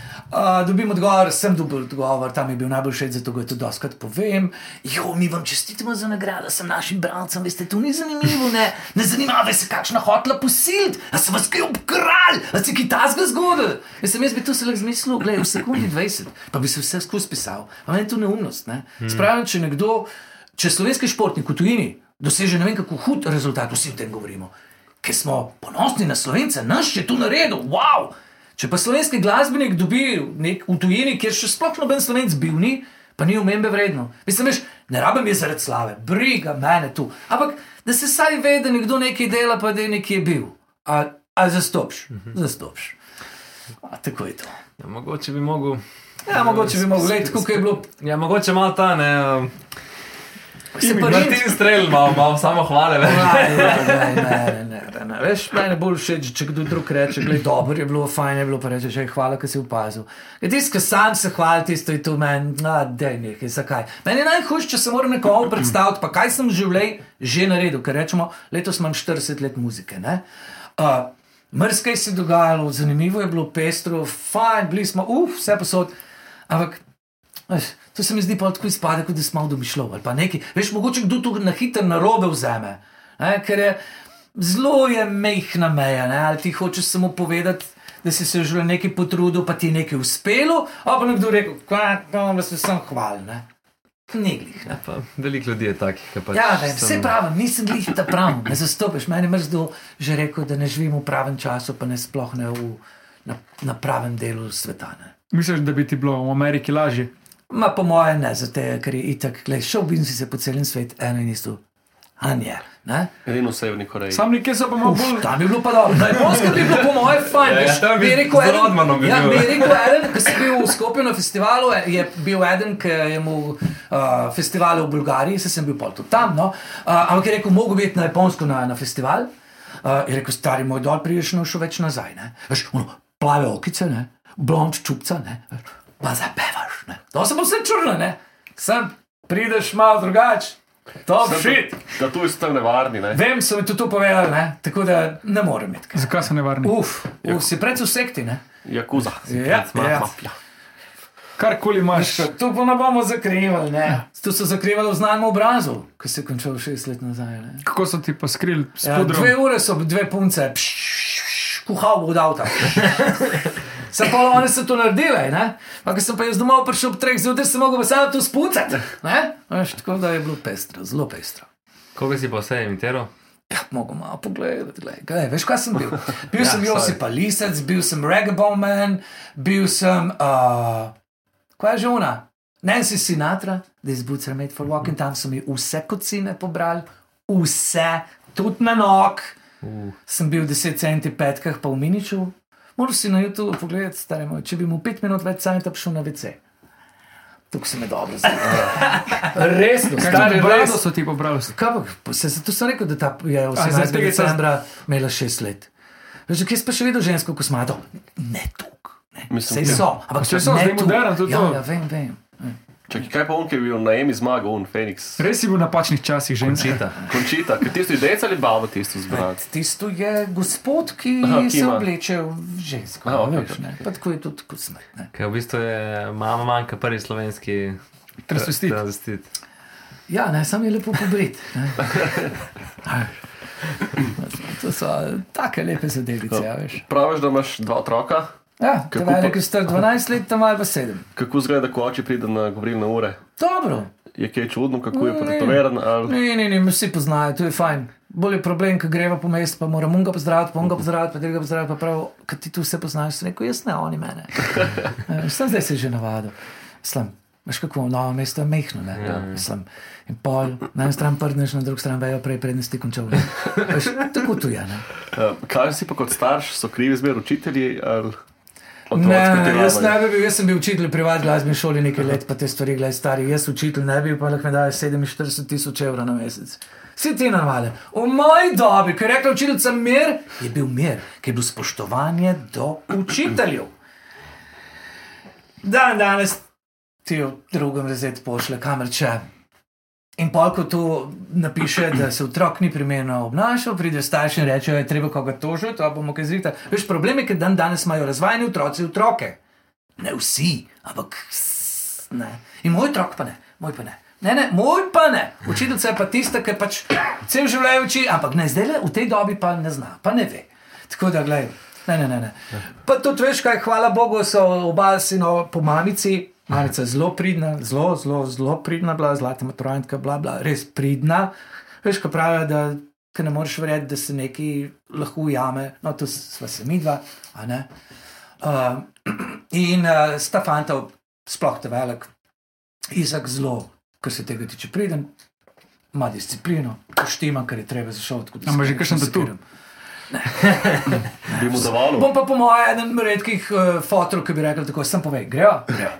dobim odgovor, sem dobil odgovor, tam je bil najbolj všeč, zato ga tudi doskrat povem. Jo, mi vam čestitamo za nagrado, sem našim bralcem, veste, to ni zanimivo, ne, ne zanima se, kakšna hotla posiliti, a sem vas kaj obkral, a se kaj tasga zgodil. Jaz sem jaz bi to se lahko zmislil, gledaj, v sekundi 20, pa bi se vse skozi pisal. Pa meni je to neumnost, ne. Spravim, če nekdo, če slovenski športnik v tujini doseže ne vem kako hud rezultat, vsi o tem govorimo, ker smo ponosni na slovence, naš je tu naredil, wow! Če pa slovenski glasbenik dobi nek v tujini, kjer še sploh noben slovenc bil ni, pa ni umembe vredno. Mislim, veš, ne rabim je zaradi slave, briga mene tu. Ampak da se saj ve, da nekdo nekaj dela, pa da je nekje bil. A, a zastopš, zastopš. A, tako je to. Ja, mogoče bi mogel. Ja, mogoče bi mogel gledati, kako je bilo. Ja, mogoče malo ta, ne. um, Se pa Martin strel, malo, malo samo hvale. Ne? Ne, ne, ne, ne. Veš, meni je bolj všeč, če kdo drug reče, je dobro, je bilo fajn, je bilo pa reče, že hvala, ker si opazil. Tisti, ki sam se hvali, tisto je tu meni, da je nekaj, zakaj. Meni je najhujše, če se moram nekomu predstaviti, pa kaj sem v življenju že naredil, ker rečemo, letos imam 40 let muzike. ne. Uh, Mrzkaj se je dogajalo, zanimivo je bilo, pestro, fajn, bili smo, uf, vse posod. Ampak to se mi zdi pa tako izpade, kot da smo malo domišljali ali pa nekaj. Veš, mogoče kdo to na hitro narobe vzame, ne? ker je zelo je mehna meja, ne? ali ti hočeš samo povedati. Da si se že nekaj potrudil, pa ti je nekaj uspelo, a pa nekdo rekel, da se sem hvalil. Ne, ne glih. Ne. Pa Veliko ljudi je takih, ki pač. Ja, ne, sem- vse pravim, nisem glih ta prav, ne zastopiš. Meni je mrzdo že rekel, da ne živim v pravem času, pa ne sploh ne v, na, na pravem delu sveta. Ne. Misliš, da bi ti bilo v Ameriki lažje? Ma po mojem ne, zato ker je itak, gledaj, šel bi si se po celem svetu, eno in isto. Anje, ne? Edino v Severni Koreji. Sam nekje so pa malo bolj. tam bi bilo pa dobro. Na Japonskem bi bilo po mojem fajn. Ja, ja, bi rekel eden- Rodmanom bi Ja, bil. bi rekel eden, ko si bil v Skopju na festivalu, je bil eden, ki je imel uh, festival v Bulgariji, se sem bil pol tudi tam, no. Uh, ampak je rekel, mogo biti na Japonsko na, na festival. Uh, je rekel, stari moj dol, priješ no še več nazaj, ne. Veš, ono, plave okice, ne, blond čupca, ne, pa zapevaš. To sem vse črno, ne. Sem, prideš malo drugače. Top shit. Da tu so tam nevarni, ne? Vem, so mi tudi to povedali, ne? tako da ne morem kaj. Zakaj so nevarni? Uf, uf, si predvsem v sekti, ne? Jakuza. Ja, ja. Mafija. Karkoli imaš. Tu pa ne bomo zakrivali, ne? Tu so zakrivali v znanem obrazu, ki se je končal šest let nazaj. Ne? Kako so ti pa skrili Ja, dve ure so dve punce, pš, pš, pš, kuhal bo od avta. Sem pa oni so to naredili, ne? Pa ko sem pa jaz domov prišel ob treh zjutraj, sem mogel pa samo to spucati, ne? Veš, tako da je bilo pestro, zelo pestro. Koga si pa vse imitiral? Ja, mogo malo pogledati. Glej, veš, kaj sem bil? Bil Ja, sem. Josip Lisec, bil sem Reggaeton Man, bil sem. Uh, kaj je že ona? Nancy Sinatra, These Boots are made for walking, tam so mi vse kocine pobrali, vse, tudi na nog. Uh. Sem bil 10 centi petkah, pa v Miniču. Moraš si na YouTube pogledati, stari moj, če bi mu 5 minut več cajta prišel na WC. Tukaj se me dobro zavedam. Resno, stari, Brado res. so ti pobrali. Kaj pa, pa se zato sem rekel, da ta je zaradi 18. tega se- decembra imela šest let. Veš, kje si pa še videl žensko, ko smato? Ne tuk, Mislim, Sej so, ampak Saj so, ne zdaj moderno tudi ja, to. ja, vem, vem. Čakaj, kaj pa on, ki je bil na Emi zmagal, on Feniks? Res si bil v napačnih časih, ženska. Čita. Končita, ker tisto je dec ali baba tisto zbral. Tisto je gospod, ki Aha, ki se ima. obleče v žensko. Aha, okej, veš, ne. Pa tako je tudi kot smrt. Ker v bistvu je mama manjka prvi slovenski Transvestit. transvestit. Ja, ne, sam je lepo pobrit. To so take lepe zadevice, ja, veš. Praviš, da imaš dva otroka, Ja, Kako je star 12 let, tam ali pa 7. kako zgleda, ko oči pride na govorilne ure? Dobro. Je kaj čudno, kako je Ne. potetoviran? Ali... Ne, ne, ne, vsi poznajo, to je fajn. Bolj je problem, ko greva po mestu, pa moram unga pozdraviti, pa unga pozdraviti, pa drugega pozdraviti, pa prav, kad ti tu vse poznaš, sem rekel, jaz ne, oni mene. Eh, Sem zdaj se že navadil. Slam. Veš kako, novo mesto je mehno, ne? Ja, Mislim, in pol, na eni strani prdneš, na drugi strani vejo prej, prednji ti končal. Veš, tako tu je, ne? Uh, kaj si pa kot starš, so krivi zmer učitelji? Ali... Ne, ki jaz ne bi bil, jaz sem bil učitelj v privatni glasbeni šoli nekaj let, pa te stvari gledaj stari. Jaz učitelj ne bi pa lahko mi dajo 47 tisoč evrov na mesec. Vsi ti normale. V moji dobi, ko je rekla učiteljica mir, je bil mir, ki je bil spoštovanje do učiteljev. Dan danes ti v drugem razredu pošle kamer če. In pol, ko tu napiše, da se otrok ni primerno obnašal, pride starši in reče, da je treba koga tožiti, to bomo kaj zrihta. Veš, problem je, ker dan danes imajo razvajeni otroci otroke. Ne vsi, ampak ne. In moj otrok pa ne, moj pa ne. Ne, ne, moj pa ne. Učiteljica je pa tista, ki pač cel življenje uči, ampak ne zdaj v tej dobi pa ne zna, pa ne ve. Tako da, gledaj, ne, ne, ne. ne. Pa tudi veš, kaj, hvala Bogu, so oba sino po mamici. Mamica je zelo pridna, zelo, zelo, zelo pridna, bila zlata maturantka, bla, bla, res pridna. Veš, ko pravijo, da ker ne moreš verjeti, da se neki lahko ujame, no, to sva se mi dva, a ne. Uh, in uh, sta fanta, sploh te velik, Izak zelo, kar se tega tiče, priden, ima disciplino, poštima, kar je treba za šov. A ima že kakšen tatu? Bi mu dovolil? Bom pa po mojem eden redkih uh, fotorov, ki bi rekel tako, sem povej, grejo, grejo.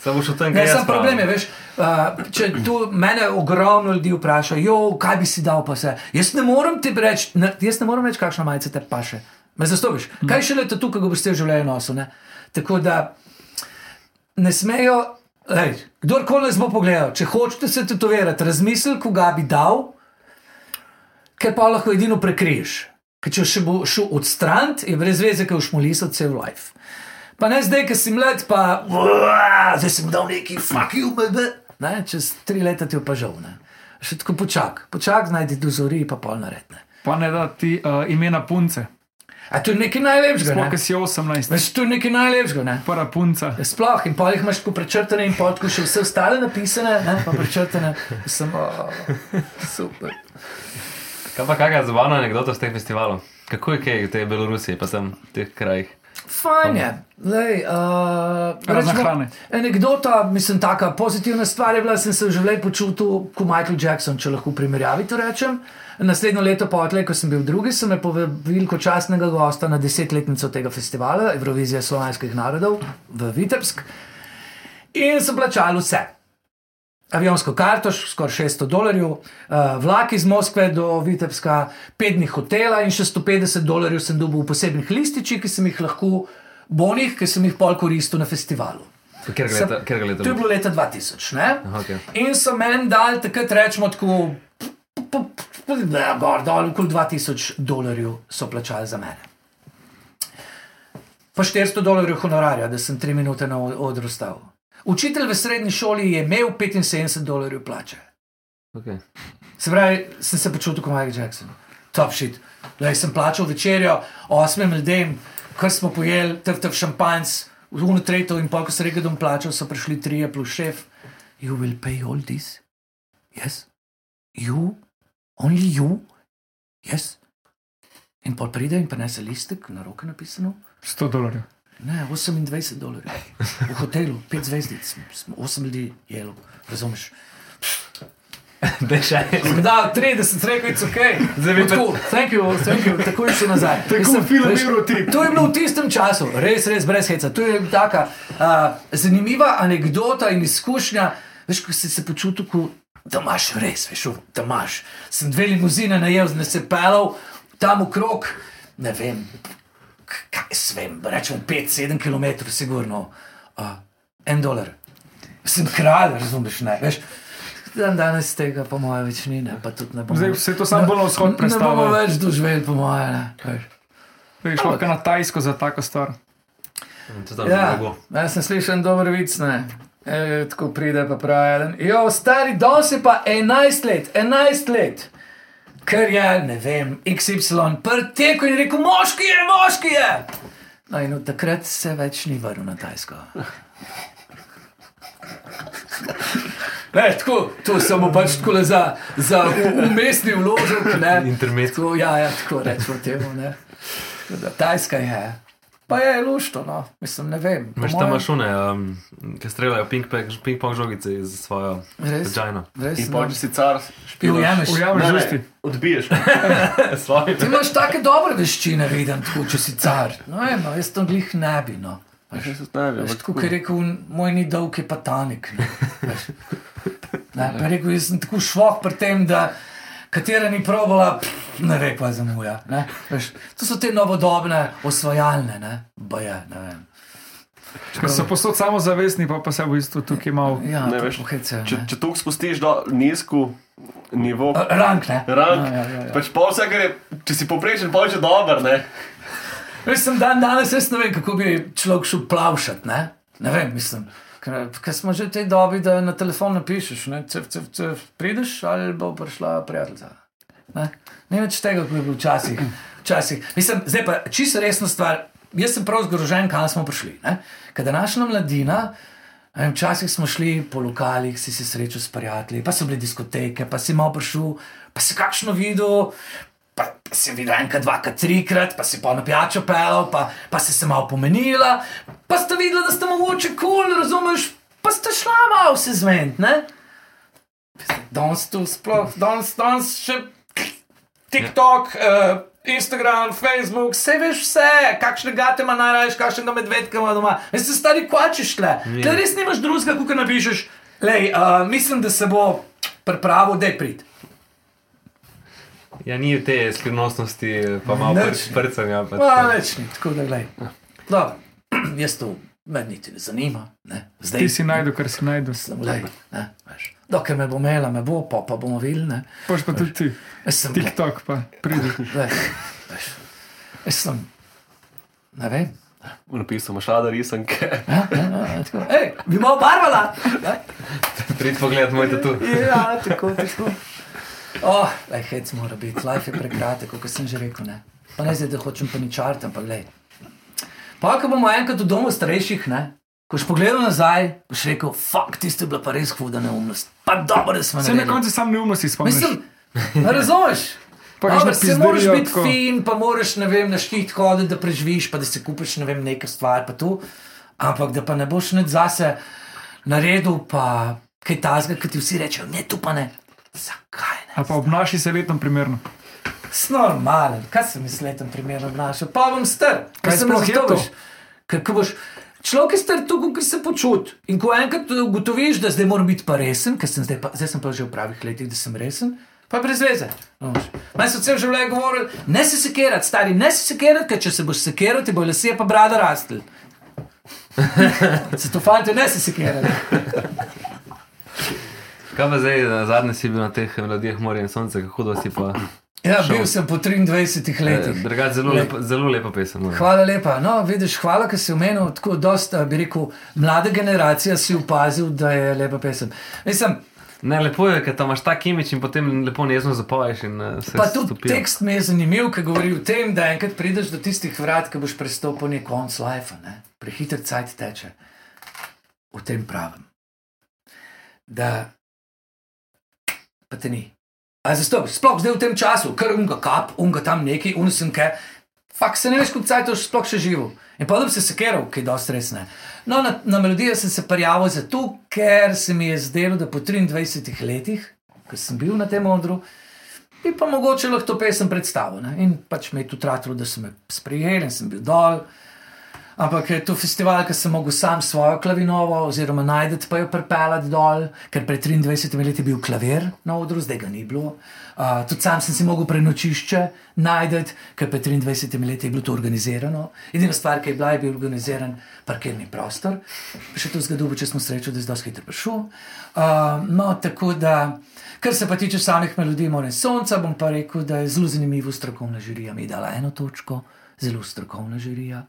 Sam boš v tem, kaj sam problem je, veš, uh, če tu mene ogromno ljudi vpraša, jo, kaj bi si dal pa se. Jaz ne morem ti reči, ne, jaz ne morem reči, kakšna majica te paše. Me zastopiš. Kaj še leta tukaj, ko boš te v življenju nosil, ne? Tako da ne smejo, lej, kdorkoli nas bo pogledal, če hočete se tetovirati, razmisli, koga bi dal, ker pa lahko edino prekriješ. Ker če še bo šel od stran, je brez veze, ker boš mu lisal cel life. Pa ne zdaj, ki si mlad, pa "Uaa, zdaj sem dal neki fuck you, baby. Ne, čez tri leta ti je pa žal. Ne. Še tako počak, počak, najdi dozori, pa pol naredne. Pa ne da ti uh, imena punce. A to je nekaj najlepšega. Sploh, Ne? ki si 18, Veš, to je nekaj najlepšega. Ne? prva punca. Ja, Sploh in pol jih imaš tako prečrtane in pol tako še vse ostale napisane, ne? pa prečrtane. Sem, oh, super. Kaj pa kakšna zabavna anekdota z teh festivalov? Kako je kaj v tej Belorusiji, pa sem v teh krajih? Fajn je. Lej, uh, hrane. Anekdota, mislim, taka pozitivna stvar je bila, sem se v življenju počutil kot Michael Jackson, če lahko primerjavi to rečem. Naslednjo leto potlej, ko sem bil drugi, sem me povabil kot častnega gosta na desetletnico tega festivala, Evrovizija slovenskih narodov v Vitebsk. In sem plačal vse. Avionsko karto, skoraj 600 dolarjev, uh, vlak iz Moskve do Vitebska, pet dni hotela in še 150 dolarjev sem dobil v posebnih lističih, ki sem jih lahko, bonih, ki sem jih pol koristil na festivalu. Kjer Sem- leta, kjer leta To je bilo leta 2000. Ne? Aha, okej. In so meni dali takrat, rečemo, tako, da gor dol, okoli 2000 dolarjev so plačali za mene. Pa 400 dolarjev honorarja, da sem 3 minute na od- odru stal. Učitelj v srednji šoli je imel 75 dolarjev plače. Okay. Se pravi, sem se počutil kot Michael Jackson. Top shit. Lej, sem plačal večerjo osmim ljudem, kar smo pojeli, trtev šampanjc, v unu tretjo in pol, ko se rekel, da bom plačal, so prišli trije plus šef. You will pay all this? Yes. You? Only you? Yes. In pol pride in prinese listek, na roke napisano. 100 dolarjev. Ne, 28 dolarjev. V hotelu, pet zvezdic, smo osem ljudi jelo, razumeš? Sem dal 30, rekel je, ok. Zdaj pa- Tako, thank you, thank you, tako je šel nazaj. Tako Mislim, film Eurotrip. To je bilo v tistem času, res, res, brez heca. To je taka uh, zanimiva anekdota in izkušnja. Veš, ko si se počutil, kot da imaš res, veš, da imaš. Sem dve limuzine najel, da se pelal tam okrog, ne vem. Kaj se vem, rečemo 5-7 km, sigurno, uh, en dolar. Sem kralj, razumeš, ne, veš. Dan danes tega, po mojem, več ni, ne, pa tudi ne bomo. Zdaj se to samo bolj na vzhod Ne bomo predstavlja. več doživeli, po mojem, ne. veš. Veš, lahko na tajsko za tako stvar. To tam Ja, jaz sem slišal dober vic, ne. E, tako pride pa pravi, jo, stari, danes je pa 11 let, 11 let. Ker je, ne vem, XY, prteko in je rekel, moški je, moški je. No in od takrat se več ni vrnil na Tajsko. Ne, tako, to samo pač tako za, za umestni vložek. ne. Intermezzo. Ja, ja, tako rečemo temu. ne. Tajska je. Pa je lušto, no, mislim, ne vem. Imaš mojem- tam mašune, um, ki streljajo ping-pong ping žogice iz svojo vagina. Res, In pa če si car, špilaš. Ujameš. Ujameš Ne, žusti. odbiješ. Svoje. Ti imaš take dobre veščine, vidim, tako, če si car. No, je, no, jaz tam glih ne bi. No. Veš, ne vem, Veš, tako kot je rekel, moj ni dolg, je pa tanik. Ne, Veš. ne, pa rekel, jaz sem tako šloh pri tem, da katera ni probala, pff, ne ve, kaj zamuja. Ne, veš. To so te novodobne osvajalne, ne, boje, ne vem. Ker so posod samozavestni, pa, pa se v bistvu tukaj malo. Ja, Ne, to veš, pohece, če, ne. če tu spustiš do nizku nivo, Rank, ne. rank, Ja, ja, ja, ja. pač pol vse, kar je, če si poprečen, pol že dober, ne. Veš, sem dan danes, jaz ne vem, kako bi človek šel plavšati. Ne, ne vem, mislim. Ker, smo že v tej dobi, da na telefon napišeš, ne, cef, cef, cef, prideš ali bo prišla prijateljica. Ne, ne več tega, kot je bilo včasih. včasih. Mislim, zdaj pa čisto resna stvar. Jaz sem prav zgrožen, kam smo prišli. Ker današnja mladina. vem, Včasih smo šli po lokalih, si se srečal s prijatelji, pa so bile diskoteke, pa si malo prišel, pa si kakšno videl, si videl enkrat, dvakrat, trikrat, pa si pa na pijačo pelal, pa, pa si se malo pomenila, pa ste videli, da ste mogoče kul, cool, razumeš, pa ste šla malo se zmed, ne? Danes tu sploh, danes, danes še TikTok, uh, Instagram, Facebook, vse veš vse, kakšne gate ima najraje, kakšnega medvedka ima doma. Veš, se stari kvačiš tle. Tle res nimaš drugega, kot napišeš. Lej, uh, mislim, da se bo pripravil, da je prid. Ja, ni te skrivnostnosti, pa malo Nič. pr- prcanja. pač. Pa več ni, tako da gledaj. Dobro, jaz to me niti ne zanima. Ne? Zdaj Ti si najdu, kar si najdu. sem, glej, ne, veš. Dokler me bo imela, me bo, pa, pa bomo videli. ne. Poš pa tudi ti. Sem, TikTok pa pridi. glej, veš. Jaz sem, ne vem. Napisal imaš rada risanke. Ja, ja, ja, tako. Ej, bi malo barvala. Ne? Prid pogled moj tatu. Ja, tako, tako. Oh, lej, hec mora biti, life je prekratek, kot sem že rekel. Ne? Pa ne zdaj, da hočem pa ničarti, ampak gledaj. Pa, ko bomo enkrat v domu starejših, ne? ko boš pogledal nazaj, boš rekel, fuck, tiste je bila pa res huda neumnost. Pa dobro, da smo Se na naredili. koncu sam neumnosti spomniš. Mislim, ne razumeš? Kakšne se moraš biti tako. fin, pa moraš, ne vem, na štit hoditi, da preživiš, pa da si kupiš, ne vem, nekaj stvar, pa tu. Ampak da pa ne boš nič zase naredil, pa kaj tazga, ki ti vsi rečejo, ne, tu pa ne. Zakaj ne? Ali pa obnaši se letom primerno. Normalen, kaj se mi s letom primerno obnaša, pa bom star. Kaj se sploh je to? Ker ko boš. Človek je star tako, kot se počuti. In ko enkrat ugotoviš, da zdaj moram biti pa resen, ker sem zdaj, pa, zdaj sem pa že v pravih letih, da sem resen, pa brez veze. Meni so cel življenje govorili, ne se sekirati, stari, ne se sekirati, ker če se boš sekiral, ti bo lasje pa brada rastel. Se to fante, ne se sekirati. Kaj pa zdaj, na zadnje si bil na teh melodijah Morja in Sonce, kako hudo si pa. Ja, Šel. bil sem po 23 letih. Drugače, zelo, Glej. lepo- zelo lepa pesem. moram. Hvala lepa. No, vidiš, hvala, ker si omenil tako dosta, bi rekel, mlada generacija si opazil, da je lepa pesem. Mislim, Ne, lepo je, ker tam imaš ta kimič in potem lepo nezno zapoješ. Se pa tudi stopijo. tekst mi je zanimiv, ki govori o tem, da enkrat prideš do tistih vrat, ki boš prestopil nek konc life, ne? prehiter cajt teče. V tem pravem. Da pa te ni. A zato, sploh zdaj v tem času, ker unga kap, unga tam neki, unusenke, fakt se ne veš, koliko cajt boš sploh še živel. In pa da bi se sekeral, ki je dosti resne. No, na, na melodijo sem se prijavil zato, ker se mi je zdelo, da po 23 letih, ko sem bil na tem odru, bi pa mogoče lahko to pesem predstavil. Ne? In pač me je tudi tratilo, da so me sprejeli in sem bil dol. Ampak je to festival, ki sem mogel sam svojo klavinovo, oziroma najdete pa jo pripeljati dol, ker pred 23 leti je bil klavir na odru, zdaj ga ni bilo. Uh, tudi sam sem si mogel prenočišče najdete, ker pred 23 leti je bilo to organizirano. Edina stvar, ki je bila, je bil organiziran parkirni prostor. Še to zgodbo, če smo srečo, da je zdaj hitro prišel. Uh, no, tako da. Kar se pa tiče samih melodij More Sonca, bom pa rekel, da je zelo zanimivo strokovna žirija. Mi dala eno točko, zelo strokovna žirija.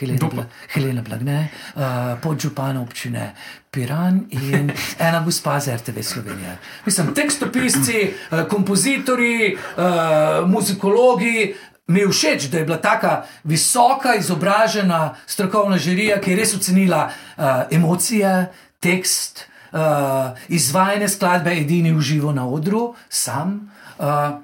Helena? Bla, Helena Blagne, uh, podžupana občine Piran in ena gospa z RTV Slovenije. Mislim, tekstopisci, uh, kompozitori, uh, muzikologi. Mi je všeč, da je bila tako visoka, izobražena strokovna žirija, ki je res ocenila uh, emocije, tekst, uh, izvajanje skladbe, edini v živo na odru, sam. Uh,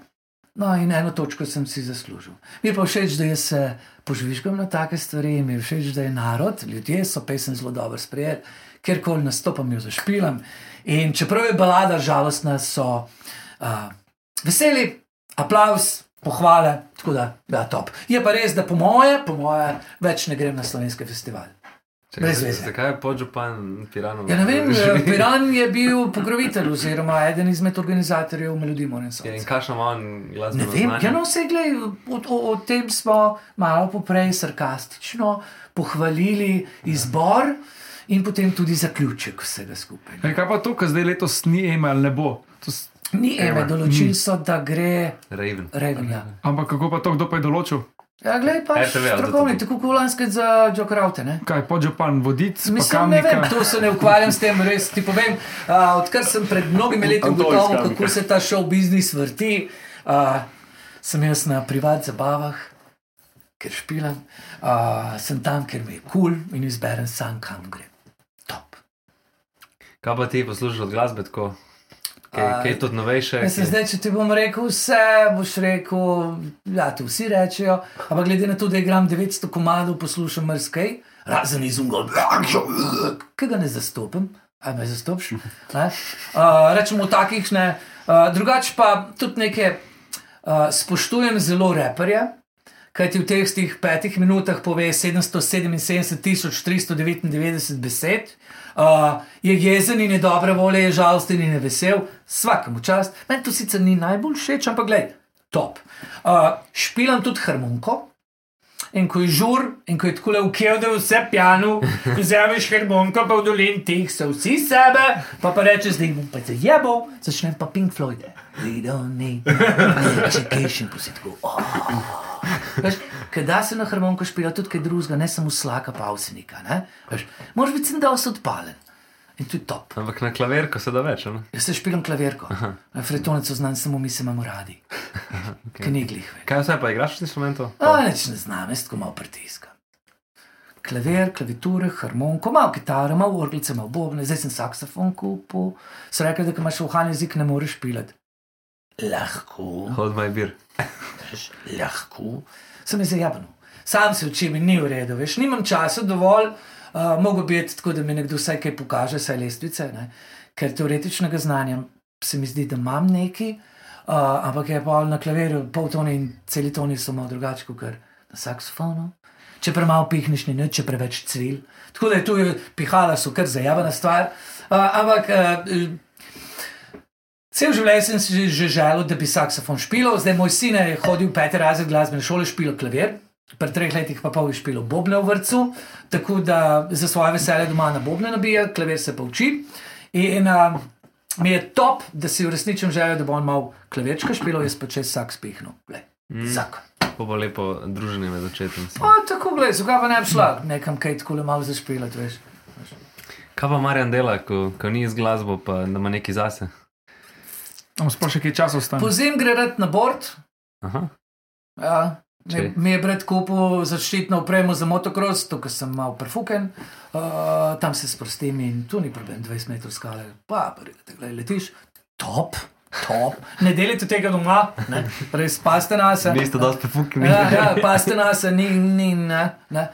no, in eno točko sem si zaslužil. Mi je pa všeč, da jaz se požvižgam na take stvari, mi je všeč, da je narod, ljudje so pesem zelo dobro sprejeli, kjerkoli nastopam, jo zašpilam. In čeprav je balada žalostna, so uh, veseli, aplaus. Pohvale, tako da, ja, top. Je pa res, da po moje, po moje, več ne grem na slovenski festival. Veze. Zakaj je podžupan Piranov? Ja, ne vem, Piran je bil pokrovitelj oziroma eden izmed organizatorjev Melodij Morensa. Ja, in kakšno ima on Ne glasbeno vem, znanje? ja, no, vse glej, o, o, o tem smo malo poprej sarkastično pohvalili izbor in potem tudi zaključek vsega skupaj. Ej, Kaj pa to, kar zdaj letos ni eme ali ne bo? To Ni Ema. določili so, da gre Raven. Reven. Ja, Ampak kako pa to, kdo pa je določil? Ja glej, pa strokovni, tako kot lanske za Jokrauте, ne? Kaj, podžupan vodic, pa Mislim, ne vem, to se ne ukvarjam s tem, res ti povem. Uh, odkar sem pred mnogimi leti ugotovil, kako se ta šov biznis vrti, uh, sem jaz na privat zabavah, ker špilam, uh, sem tam, ker mi je kul cool in izberem sam, kam grem. Top. Kaj pa ti poslušaš od glasbe tako? Kaj, kaj je tudi novejše? Mislim, Kaj- zdaj, če ti bom rekel vse, boš rekel, ja, to vsi rečejo, ampak glede na to, da igram 900 komadov, poslušam mrskej, razen izumov, ki ga ne zastopim. Aj me zastopiš? Ne? Uh, rečemo takih ne. Uh, drugače pa tudi nekaj uh, spoštujem zelo reperje, kajti v teh petih minutah pove 777.399 besed. Uh, je jezen in je dobre volje, je žalosten in je vesel, vsakemu čast. Meni to sicer ni najbolj všeč, ampak gledaj, top. Uh, špilam tudi harmoniko. In ko je žur, in ko je tako leukej, da je vse pijano, vzameš harmoniko, pa v dolin teh so vsi sebe, pa pa reče, zdaj bom pa zajebal, začnem pa Pink Floyd. We don't need no education, pa si tako. Oh. Veš, Ker da se na harmoniko špila tudi kaj drugega, ne samo slaka, pa avsenika. Moraš biti sem dosti odpalen. In to je top. Ampak na klaverko se da več, ne? Jaz se špilam klavirko. Fretonec znam, samo mi se imamo radi. Okay. Kniglih. Kaj vse pa igraš s instrumentom? A, neč ne znam, jaz tako malo pritiskam. Klavir, klaviture, harmoniko, malo kitaro, malo orglice, malo bobne, zdaj sem saksofon kupil. So rekli, da imaš vohalni jezik, ne moreš pilati. Lahko, Hold my beer. veš, lahko. Sem je zajabno. Sam se učim in ni v redu, veš, nimam časa dovolj, uh, mogo biti tako, da mi nekdo vsaj kaj pokaže, saj lestvice, ne? ker teoretičnega znanja se mi zdi, da imam neki, uh, ampak je pa na klavirju pol tone in celi toni so malo drugačni kot na saksofonu. Če premalo pihneš, ni nič, če preveč cvil. Tako da je tu pihala, so kar zajavana stvar. Uh, ampak uh, Cel življenje sem si že želel, da bi saksofon špilal, zdaj moj sin je hodil v peti razred glasbene šole, špilal klavir. Pri treh letih pa pol je špilal bobne v vrtu, tako da za svoje veselje doma na bobne nabija, klavir se pa uči. In uh, mi je top, da si uresničim željo, da bo on mal klavirčka špilal, jaz pa čez vsak spihnil. Mm. Zakon. To bo lepo druženje med očetom. O, tako gledaj, zakaj pa ne bi šla nekam kaj tako le malo zašpilati, veš. Kaj pa Marjan dela, ko, ko ni z glasbo, pa da ima neki zase? Tam sploh še kaj časa ostane. Po zim gre rad na bord, Aha. Ja, mi, Če- mi je brat kupil zaščitno opremo za motocross, tukaj sem mal prefuken, uh, tam se sprostim in tu ni problem, 20 metrov skale, pa pridete, gledaj, letiš, top, top, ne delite tega doma, ne, res paste na se. Niste dosti prefukni. Ja, ja, paste na se, ni, ni, ne. ne.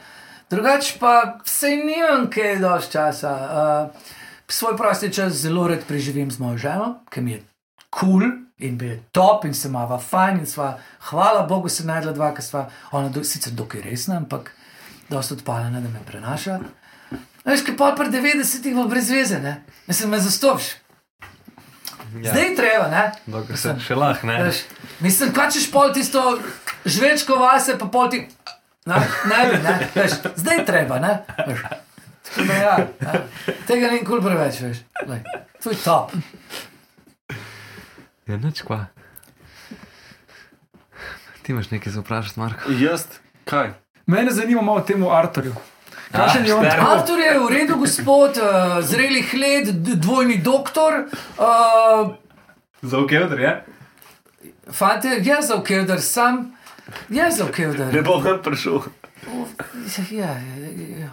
Drugač pa se nimam kaj dosti časa. Uh, svoj prosti čas zelo rad preživim z mojo ženo, ki mi je kul cool in bi je top in se imava fajn in sva, hvala Bogu, se najdla dva, ki sva, ona do, sicer dokaj resna, ampak dosta odpaljena, da me prenaša. Veš, kaj pa pri 90-ih bo brez veze, ne? Mislim, me zastopiš. Ja. Zdaj je treba, ne? Dokler se še lahko, ne? Veš, mislim, kaj češ pol tisto žvečko vase, pa pol ti. Ne, ne, bi, ne, veš, zdaj je treba, ne? Veš. Tako da Ja, ja. Tega ni kul preveč, veš. Lej, To je top. Ja, nič kva. Ti imaš nekaj za vprašati, Marko? Jaz, kaj? Mene zanima malo o tem Arturju. Kakšen je on? Artur je v redu, gospod, uh, zrelih let, dvojni doktor. Uh, Za okevdr, je? Fante, je za okevdar, sam je za okevdar. Ne bom nam prišel. Ja, ja, ja.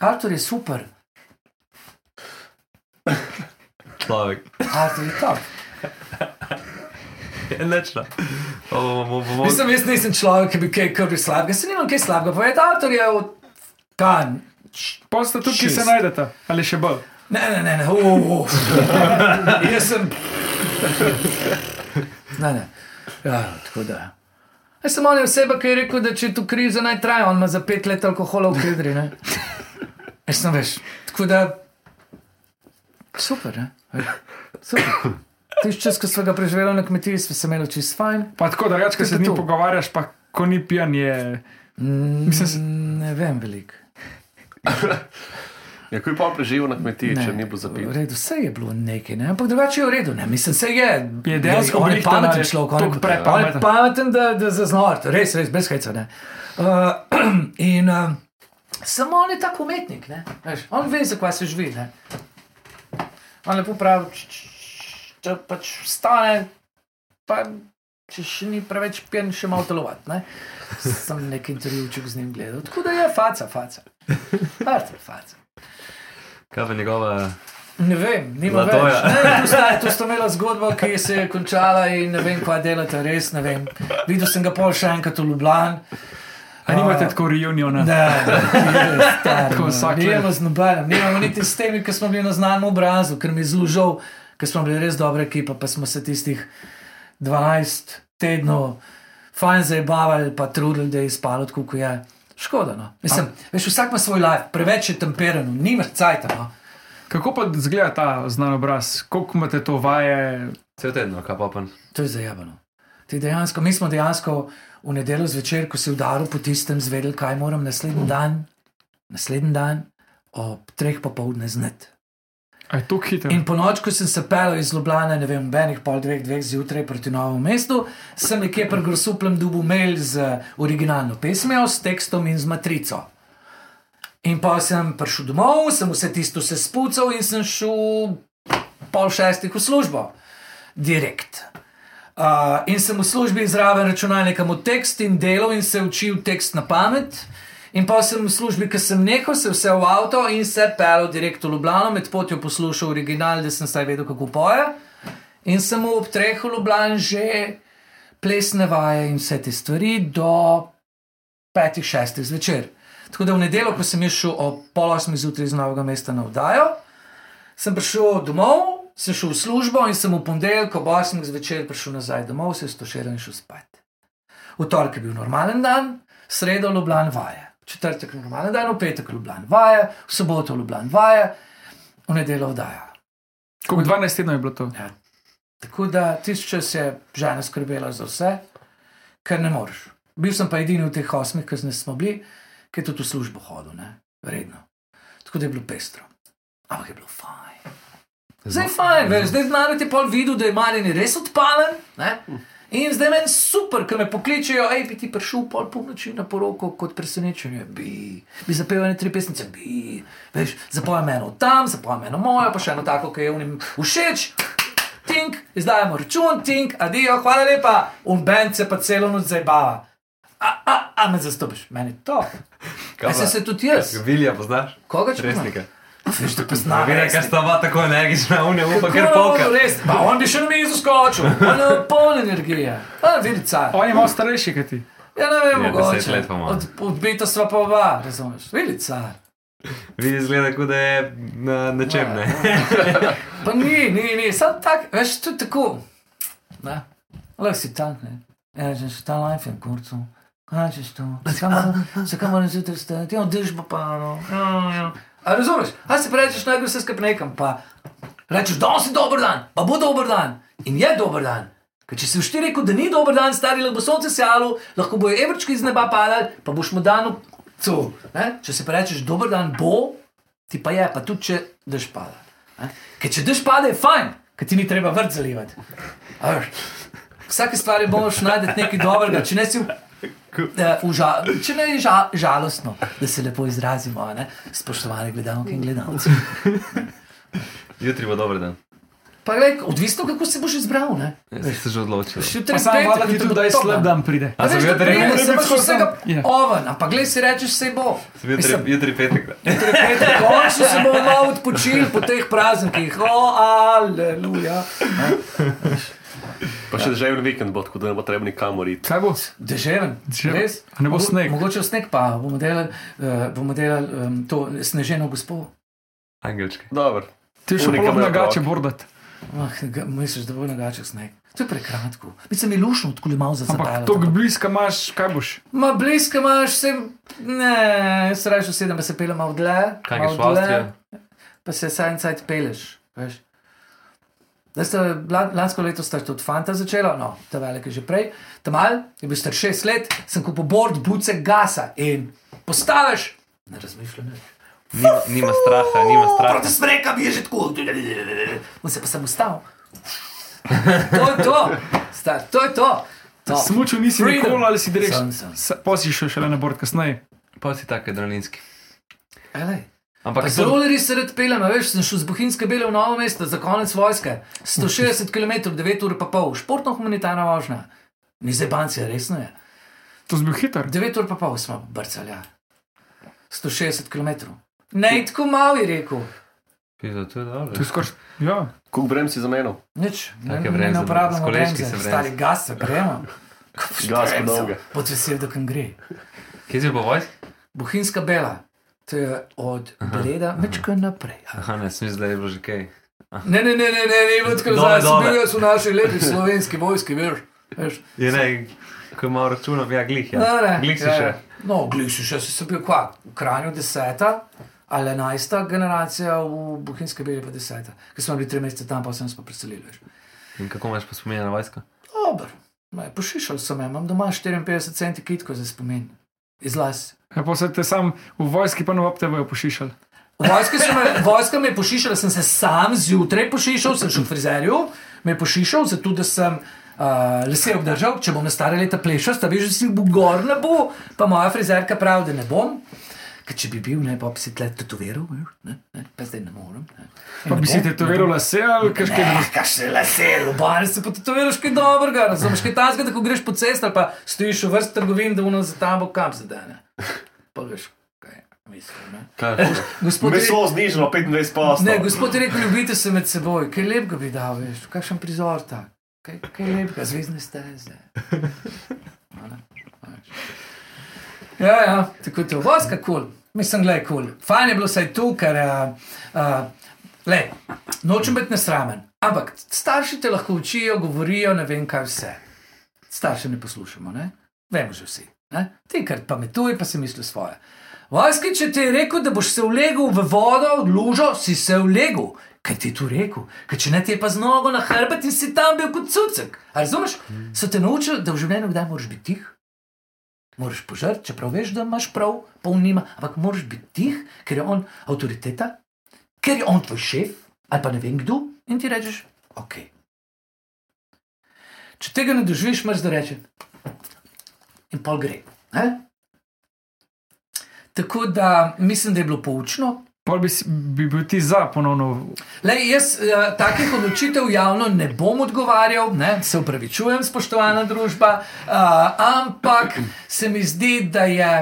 Artur je super, Človek. Artur je top. Je nič, no. Mislim, jaz nisem človek, ki bi kaj krvi slabega, se nimam kaj slabega povedati. Artur je od kan. Pa sta tukaj, ki se najdete, ali še bolj. Ne, ne, ne, ne. Uh, uh. jaz sem. Ne, ne. Ja, tako da. Jaz sem on je oseba, ki je rekel, da če tu kriza naj traja, on ima za pet let alkohola v kedri. ne. Jaz sem veš. Tako da. Super, ne? Super. Tisti čas, ko smo ga preživeli na kmetiji, smo se imeli čist fajn. Pa tako, da več, ko se z njim pogovarjaš, pa ko ni pijan, je. Mislim, se- Mm, Ne vem veliko. Ja, ko je pa preživel na kmetiji, Ne, če ni bilo V zapito. redu, vse je bilo nekaj, ne? ampak drugače je v redu. Ne? Mislim, se je. Je dejansko on je pameten človek, on je prepameten? on je pameten, da, da zaznor, res, res, brez hejca. ne. Uh, in uh, samo on je tak umetnik, ne? Veš, on ve, zakaj se živi. Ne? On lepo pravi, če pač vstane, pa če še ni preveč pijan, še malo telovat. Ne? Sem nek intervjuček z njim gledal. Tako da je faca, faca. Artur, faca. Kaj pa njegova... Ne vem, nima več. Zlatoja. Ne, tu sta, tu sta imela zgodbo, ki se je končala in ne vem, kaj delate, res ne vem. Videl sem ga pol še enkrat v Ljubljani. A nimate tako reuniona? Ne, Tako vsak let. Nimamo z nobenim, nimamo niti s temi, ki smo bili na znanem obrazu, ker mi je zelo žal, ker smo bili res dobra ekipa, pa smo se tistih 12 tednov fajn zabavali, pa trudili, da je izpalo tako, kot je. Škoda, no. Mislim, veš, vsak ima svoj life, preveč je temperan, nima cajta, no. Kako pa zgleda ta znan obraz? Koliko imate to vaje? Cel teden, kaj pa pa. To je zajabano. Ti dejansko, mi smo dejansko v nedeljo zvečer, ko se je udaril po tistem, zvedeli, kaj moram naslednji dan, naslednji dan ob treh popovdne znati. To hitro? In po noč, ko sem se pel iz Ljubljana, ne vem, benih pol dveh, dveh zjutraj proti novemu mestu, sem nekje pri Grosuplem dubu mail z originalno pesmijo, s tekstom in z matrico. In pa sem prišel domov, sem vse tisto se spucal in sem šel pol šestih v službo, direkt. Uh, in sem v službi zraven računalnika mu tekst in delal in se učil tekst na pamet. In pa sem v službi, ki sem nehal, se vse v avto in se pel direkt v Ljubljano, med potjo poslušal original, da sem saj vedel, kako poje. In sem ob treh v Ljubljani že plesne vaje in vse te stvari do petih, šestih zvečer. Tako da v nedeljo, ko sem šel ob pol osmih zjutraj iz Novega mesta na vdajo, sem prišel domov, sem šel v službo in sem v ponedeljek ob 8 zvečer prišel nazaj domov, se stošil in šel spat. V torek je bil normalen dan, sredo Ljubljana vaje, četrtek normalen dan, v petek Ljubljana vaje, v soboto Ljubljana vaje, v nedeljo vdaja. Koliko 12 tednov je bilo to? Ja. Tako da tisti čas je žena skrbela za vse, kar ne moreš. Bil sem pa edini v teh osmih, ki smo bili, ki je tudi v službo hodil, ne? redno. Tako da je bilo pestro. Ampak je bilo fajn. Zdaj je fajn, veš, zdaj znani ti pol videl, da je Marjan res odpalen. Ne? In zdaj meni super, ker me pokličejo, hej, bi ti prišel pol polnoči na poroko kot presenečenje, bi, bi zapel ene tri pesmice, bi, veš, zapojem eno tam, zapojem eno mojo, pa še eno tako, ki je unim všeč. Tink, izdajemo račun, tink, adijo, hvala lepa, un bend se pa celo noč zabava. A, a, a me zastopiš, meni je to. Kaj sem se tudi jaz? Vilja poznaš? Koga če? Resnika. Veš, da poznam. Vem, ker sta oba tako energična, unja, upa, ker Kako polka. Res, pa on bi še na mizo skočil, on je poln energije. A, vidi car. On je malo starejši, kot ti. Ja, ne vem, Je, mogoče. deset let pa ima. Od, odbita sva pa oba, razumeš? Vidi car. Vidi, zgleda, kot da je na, na čem, ne? Pa ni, ni, ni, samo tak, veš, je tako. Ne? Lahko si tank, ne. Ja, že si ta life in kurcu. Kaj češ to? Zakaj moram- zjutraj stati? Ja, dež bo pa. No. Ja, ja. A razumeš? A si rečeš, naj gre vse skupaj nekam, pa rečeš, da si dober dan, pa bo dober dan. In je dober dan. Ker če si všti rekel, da ni dober dan, stari, lahko bo sonce sijalo, lahko bojo evrčki iz neba padali, pa boš mu dan cu. Če si pa rečeš, dober dan bo, ti pa je, pa tudi če dež pada. Ne? Ker če dež pada, je fajn, ker ti ni treba vrt zalivati. Vsake stvari boš najdete nekaj dobrega, če ne si v, ža, če ne je ža, žalostno, da se lepo izrazimo, a ne? spoštovane gledalke in gledalci. Jutri bo dober dan. Pa gled, odvisno, kako se boš izbral. Ne? Sem se že odločil. Pa jutri hvala ti tudi, da je slab dan pride. A veš, da jutri, pride, jutri se imaš skoro vsega Ja. oven, ampak gled si rečeš, se bo. jutri, jutri petek. Jutri petek, končno se bomo malo odpočili po teh praznikih. O, aleluja. Pa še deževen vikend bo, tako da ne bo treba nikamor iti. Kaj bo? Deževen, Deževen. res. A ne bo sneg? Mogoče v sneg pa bomo delali, uh, bomo delali um, to sneženo gospod. Angelčki. Dobro. Ti še polno moja nagače otrok. bordat. Ah, misliš, da bo nagaček sneg? To je prekratko. Mislim, je lušno, tako malo za Ampak to bliska imaš, kaj boš? Ma bliska imaš, se, ne, se rečeš, sedem, pa se pelem malo dlje. Kaj Avstrijo? dlje, Pa se saj en cajt peleš, veš. Zdaj ste, lan- lansko leto sta tudi fanta začela, no, ta velik je že prej. Tam mal, je bil star šest let, sem kupil board, buce, gasa in postaviš, ne razmišljam. ne. Nima, nima straha, nima straha. Proti smreka bi je že tako. On se pa sem ustal. To je to, star, to je to. to. Smučil nisi Freedom. nikoli ali si Sem, direkt. sem. Pa si šel šele na bord kasneje. Pa si tak adrenalinski. Elej. Ampak zelo res se rad pelem, a veš, sem šel z Bohinjske bele v novo mesto za konec vojske. 160 km, 9 ur pa pol, športno humanitarna vožnja. Ni zebancija, resno je. To si bil hiter. 9 ur pa pol smo brcali. ja. 160 km. Ne, tako malo je rekel. Pizda, to je dobro. To je skoraj. Ja. Kuk brem si zamenil? Nič, ne, Take ne, ne s koleški se bremze. stari gas, gremo. Gas dolge. Pod vesel, da kam gre. Kje si po vojski? Bohinjska bela, to je od Bleda, mečka naprej. ja. Aha, ne, sem je bilo že kaj. Ne, ne, ne, ne, ne, ne, ne, Dole, zdaj sem bil jaz v naši lepi slovenski vojski, veš. veš. Je ne, ko malo računam, ja, glih je. Ne, ne, Glih si ja, še. ja. No, glih si še, si sem bil kva, v Kranju deseta ali enajsta generacija, v Bohinjski beli pa deseta. Ker smo bili tri mesece tam, pa sem se pa preselil, veš. In kako imaš pa spomin na vojsko? Dober, ne, pošišal sem, me, imam doma 54 centi kitko za spomin. Iz las. Ja, pa se te sam v vojski pa na optevajo pošišali. Vojska, me, vojska me je pošišala, sem se sam zjutraj pošišal, sem šel v frizerju, me je pošišal, zato da sem uh, lase obdržal, če bom na stare leta plešal, sta veš, da si bo gor ne bo, pa moja frizerka pravi, da ne bom. Ker če bi bil, ne, pa bi si tle tetoviral, veš, ne, ne, pa zdaj ne morem. Ne. Pa bi si te to veril lase ali kaj še Ne, kaj še lase, lobare se pa tetoviraš kaj dobrega, razumeš, kaj tazga, da ko greš po cesti ali pa stojiš v vrsti trgovin, da uno za tabo kam zadane. Pa veš, kaj mislim? Gospod je Meso znižano 25 posto. Ne, gospod je rekel, ljubite se med seboj, kaj lepega bi dal, veš, kakšen prizor ta, kaj, kaj lepega, zvezdne steze. Veš. Ja, ja, tako je to, vojska kul, cool. Mislim, gledaj kul. Cool. Fajn je bilo vsaj tu, ker, uh, uh, le, nočem biti nesramen, ampak starši te lahko učijo, govorijo, ne vem kaj vse. Starše ne poslušamo, ne? Vemo že vsi. Ne? Ti, kar pametuje, pa si misli svoje. Vojski, če ti je rekel, da boš se vlegel v vodo, v lužo, si se vlegel. Kaj ti je tu rekel? Ker če ne ti je pa z nogo na hrbet in si tam bil kot cucek. A razumeš? So te naučili, da v življenju kdaj moraš biti tih. Moraš požrti, čeprav veš, da imaš prav, pa on nima, ampak moraš biti tih, ker je on avtoriteta, ker je on tvoj šef, ali pa ne vem kdo, in ti rečeš, ok. Če tega ne doživiš, imaš da reči, in pol gre. Ne? Tako da mislim, da je bilo poučno. Pol bi, bi bil ti za ponovno. Lej, jaz uh, takih odločitev javno ne bom odgovarjal, ne, se upravičujem, spoštovana družba, uh, ampak se mi zdi, da je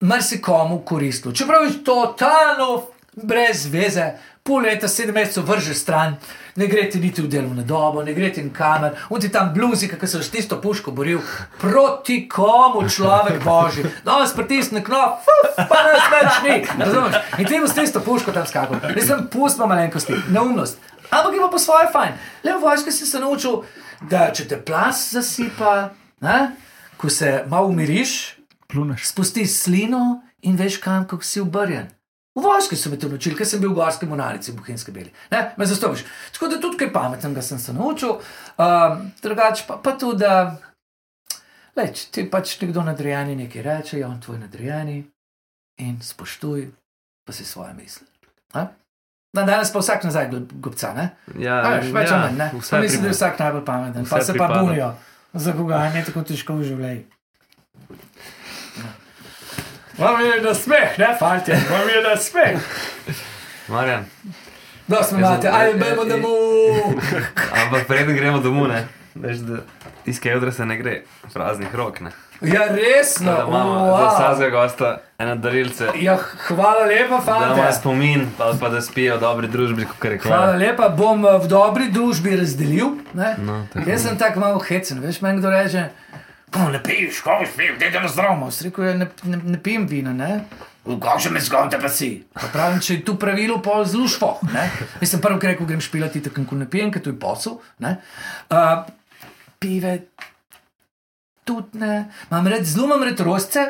marsikomu koristilo. Čeprav je totalno brez veze, pol leta, sedem mesecev vrže stran, ne gre ti niti v delovno dobo, ne gre ti nikamor, on ti tam bluzi, ki se s tisto puško boril, proti komu človek božji, danes pritisne knop, fuf, pa nas več ni, razumeš? In ti boš s tisto puško tam skakal. Mislim, pustimo malenkosti, neumnost. Ampak ima pa svoje fajn. Le v vojski si se naučil, da če te plas zasipa, ne? ko se malo umiriš, Pluneš. spustiš slino in veš, kam si obrjen. V vojski so me to naučili, ker sem bil v gorski monarici, v Bohinjski beli. Ne, me zastopiš. Tako da tudi kaj pametnega sem se naučil. Um, drugače pa, pa tudi, da leč, ti pač nekdo nadrejeni nekaj reče, je on tvoj nadrejeni in spoštuj, pa si svoje misli. Ne? Dan danes pa vsak nazaj gobca, ne? Ja, A veš, več ja, ali manj, ne? vse Pa Mislim, da je vsak najbolj pameten, pa Vse se pa pripada. bunijo za koga, ne tako težko v življenju. Vam je da smeh, ne, fanti, vam je da smeh. Marjan, Da smo imate, sem- aj e- bemo e- domov. ampak preden gremo domov, ne? Veš, da iz Kevdra se ne gre praznih rok, ne? Ja, resno, Da imamo za wow. vsakega gosta eno darilce. Ja, hvala lepa, Da ima spomin, pa, pa da spijo v dobri družbi, kot je Hvala rekla. lepa, bom eh, v dobri družbi razdelil. Ne? No. Jaz sem tako malo hecen, veš, meni kdo reče, ko ne piješ, ko boš pil, dajte na zdravo. Rekel je, ne, ne, ne pijem vina, ne. Kako me zgonte pa si? Pa pravim, če je tu pravilo, pa zelo špo. Mislim, prvo, kar rekel, grem špilati, tako kot ne pijem, ker to je posel. ne. Uh, pive, tudi ne. Imam red, zelo imam red rosce.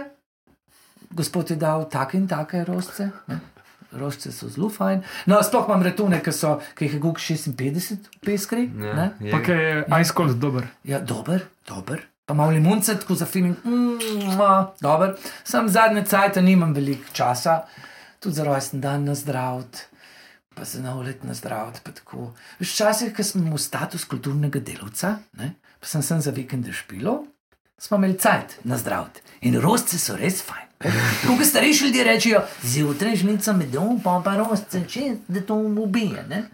Gospod je dal take in take rosce. Ne? Rožce so zelo fajn. No, sploh imam retune, ki, so, ki jih je Gug 56 v peskri. Ja, ne. je- Pa kaj je ice cold dober. Ja, dober, dober. Pa malo limunce, tako za feeling. Mm, dober. Sam zadnje cajt nimam veliko časa, tudi za rojsten dan na zdravt, pa let na pa tako. Veš, Včasih, ko smo imeli status kulturnega delavca, ne, pa sem sem za vikende špilo, smo imeli cajt na zdravt. In rosce so res fajn. Kot starejši ljudje rečejo, zjutraj žnica medom, pa pa rosce, če da to ubije. Ne?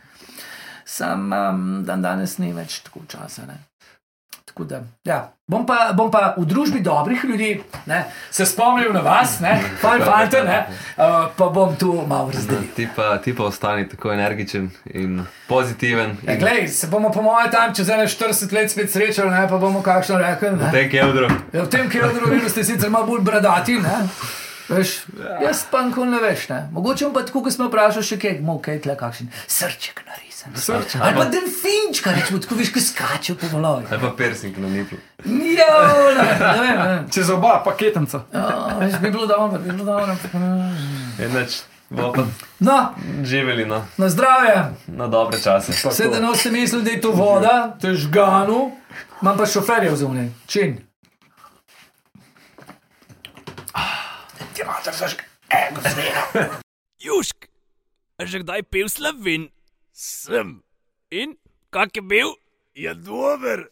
Sam um, dan danes ni več tako časa. Ne? Tako da, ja. bom, pa, bom pa v družbi dobrih ljudi ne, se spomnil na vas, ne, fajn fante, ne, uh, pa bom tu malo razdelil. Ti pa, ti pa ostani tako energičen in pozitiven. Ja, in glej, se bomo po mojem tam čez 40 let spet srečali, ne, pa bomo kakšno rekli. v Ne. tem Kevdru. Ja, v tem kjer ste sicer malo bolj bradati, ne. Veš, jaz pa nikoli ne veš. Ne. Mogoče pa tako, kot smo vprašali, še kaj, mo, kaj tle kakšen srček narisan. Srček. Ali pa delfinčka, rečemo, tako veš, ki skače po valovih. Ali pa persing na niplu. Ja, ne, ne vem. Ne. Čez oba paketenca. Ja, veš, bi bilo dobro, bi bilo dobro. Enač, No, živeli no, na zdravje. na dobre čase. Vse da noste mislili, da je to voda, to je žganu, imam pa šoferje v zunaj. Čin. Mater zažg, ego snega. Južk, a že kdaj pil slovin? Sem. In kak je bil? Je dober.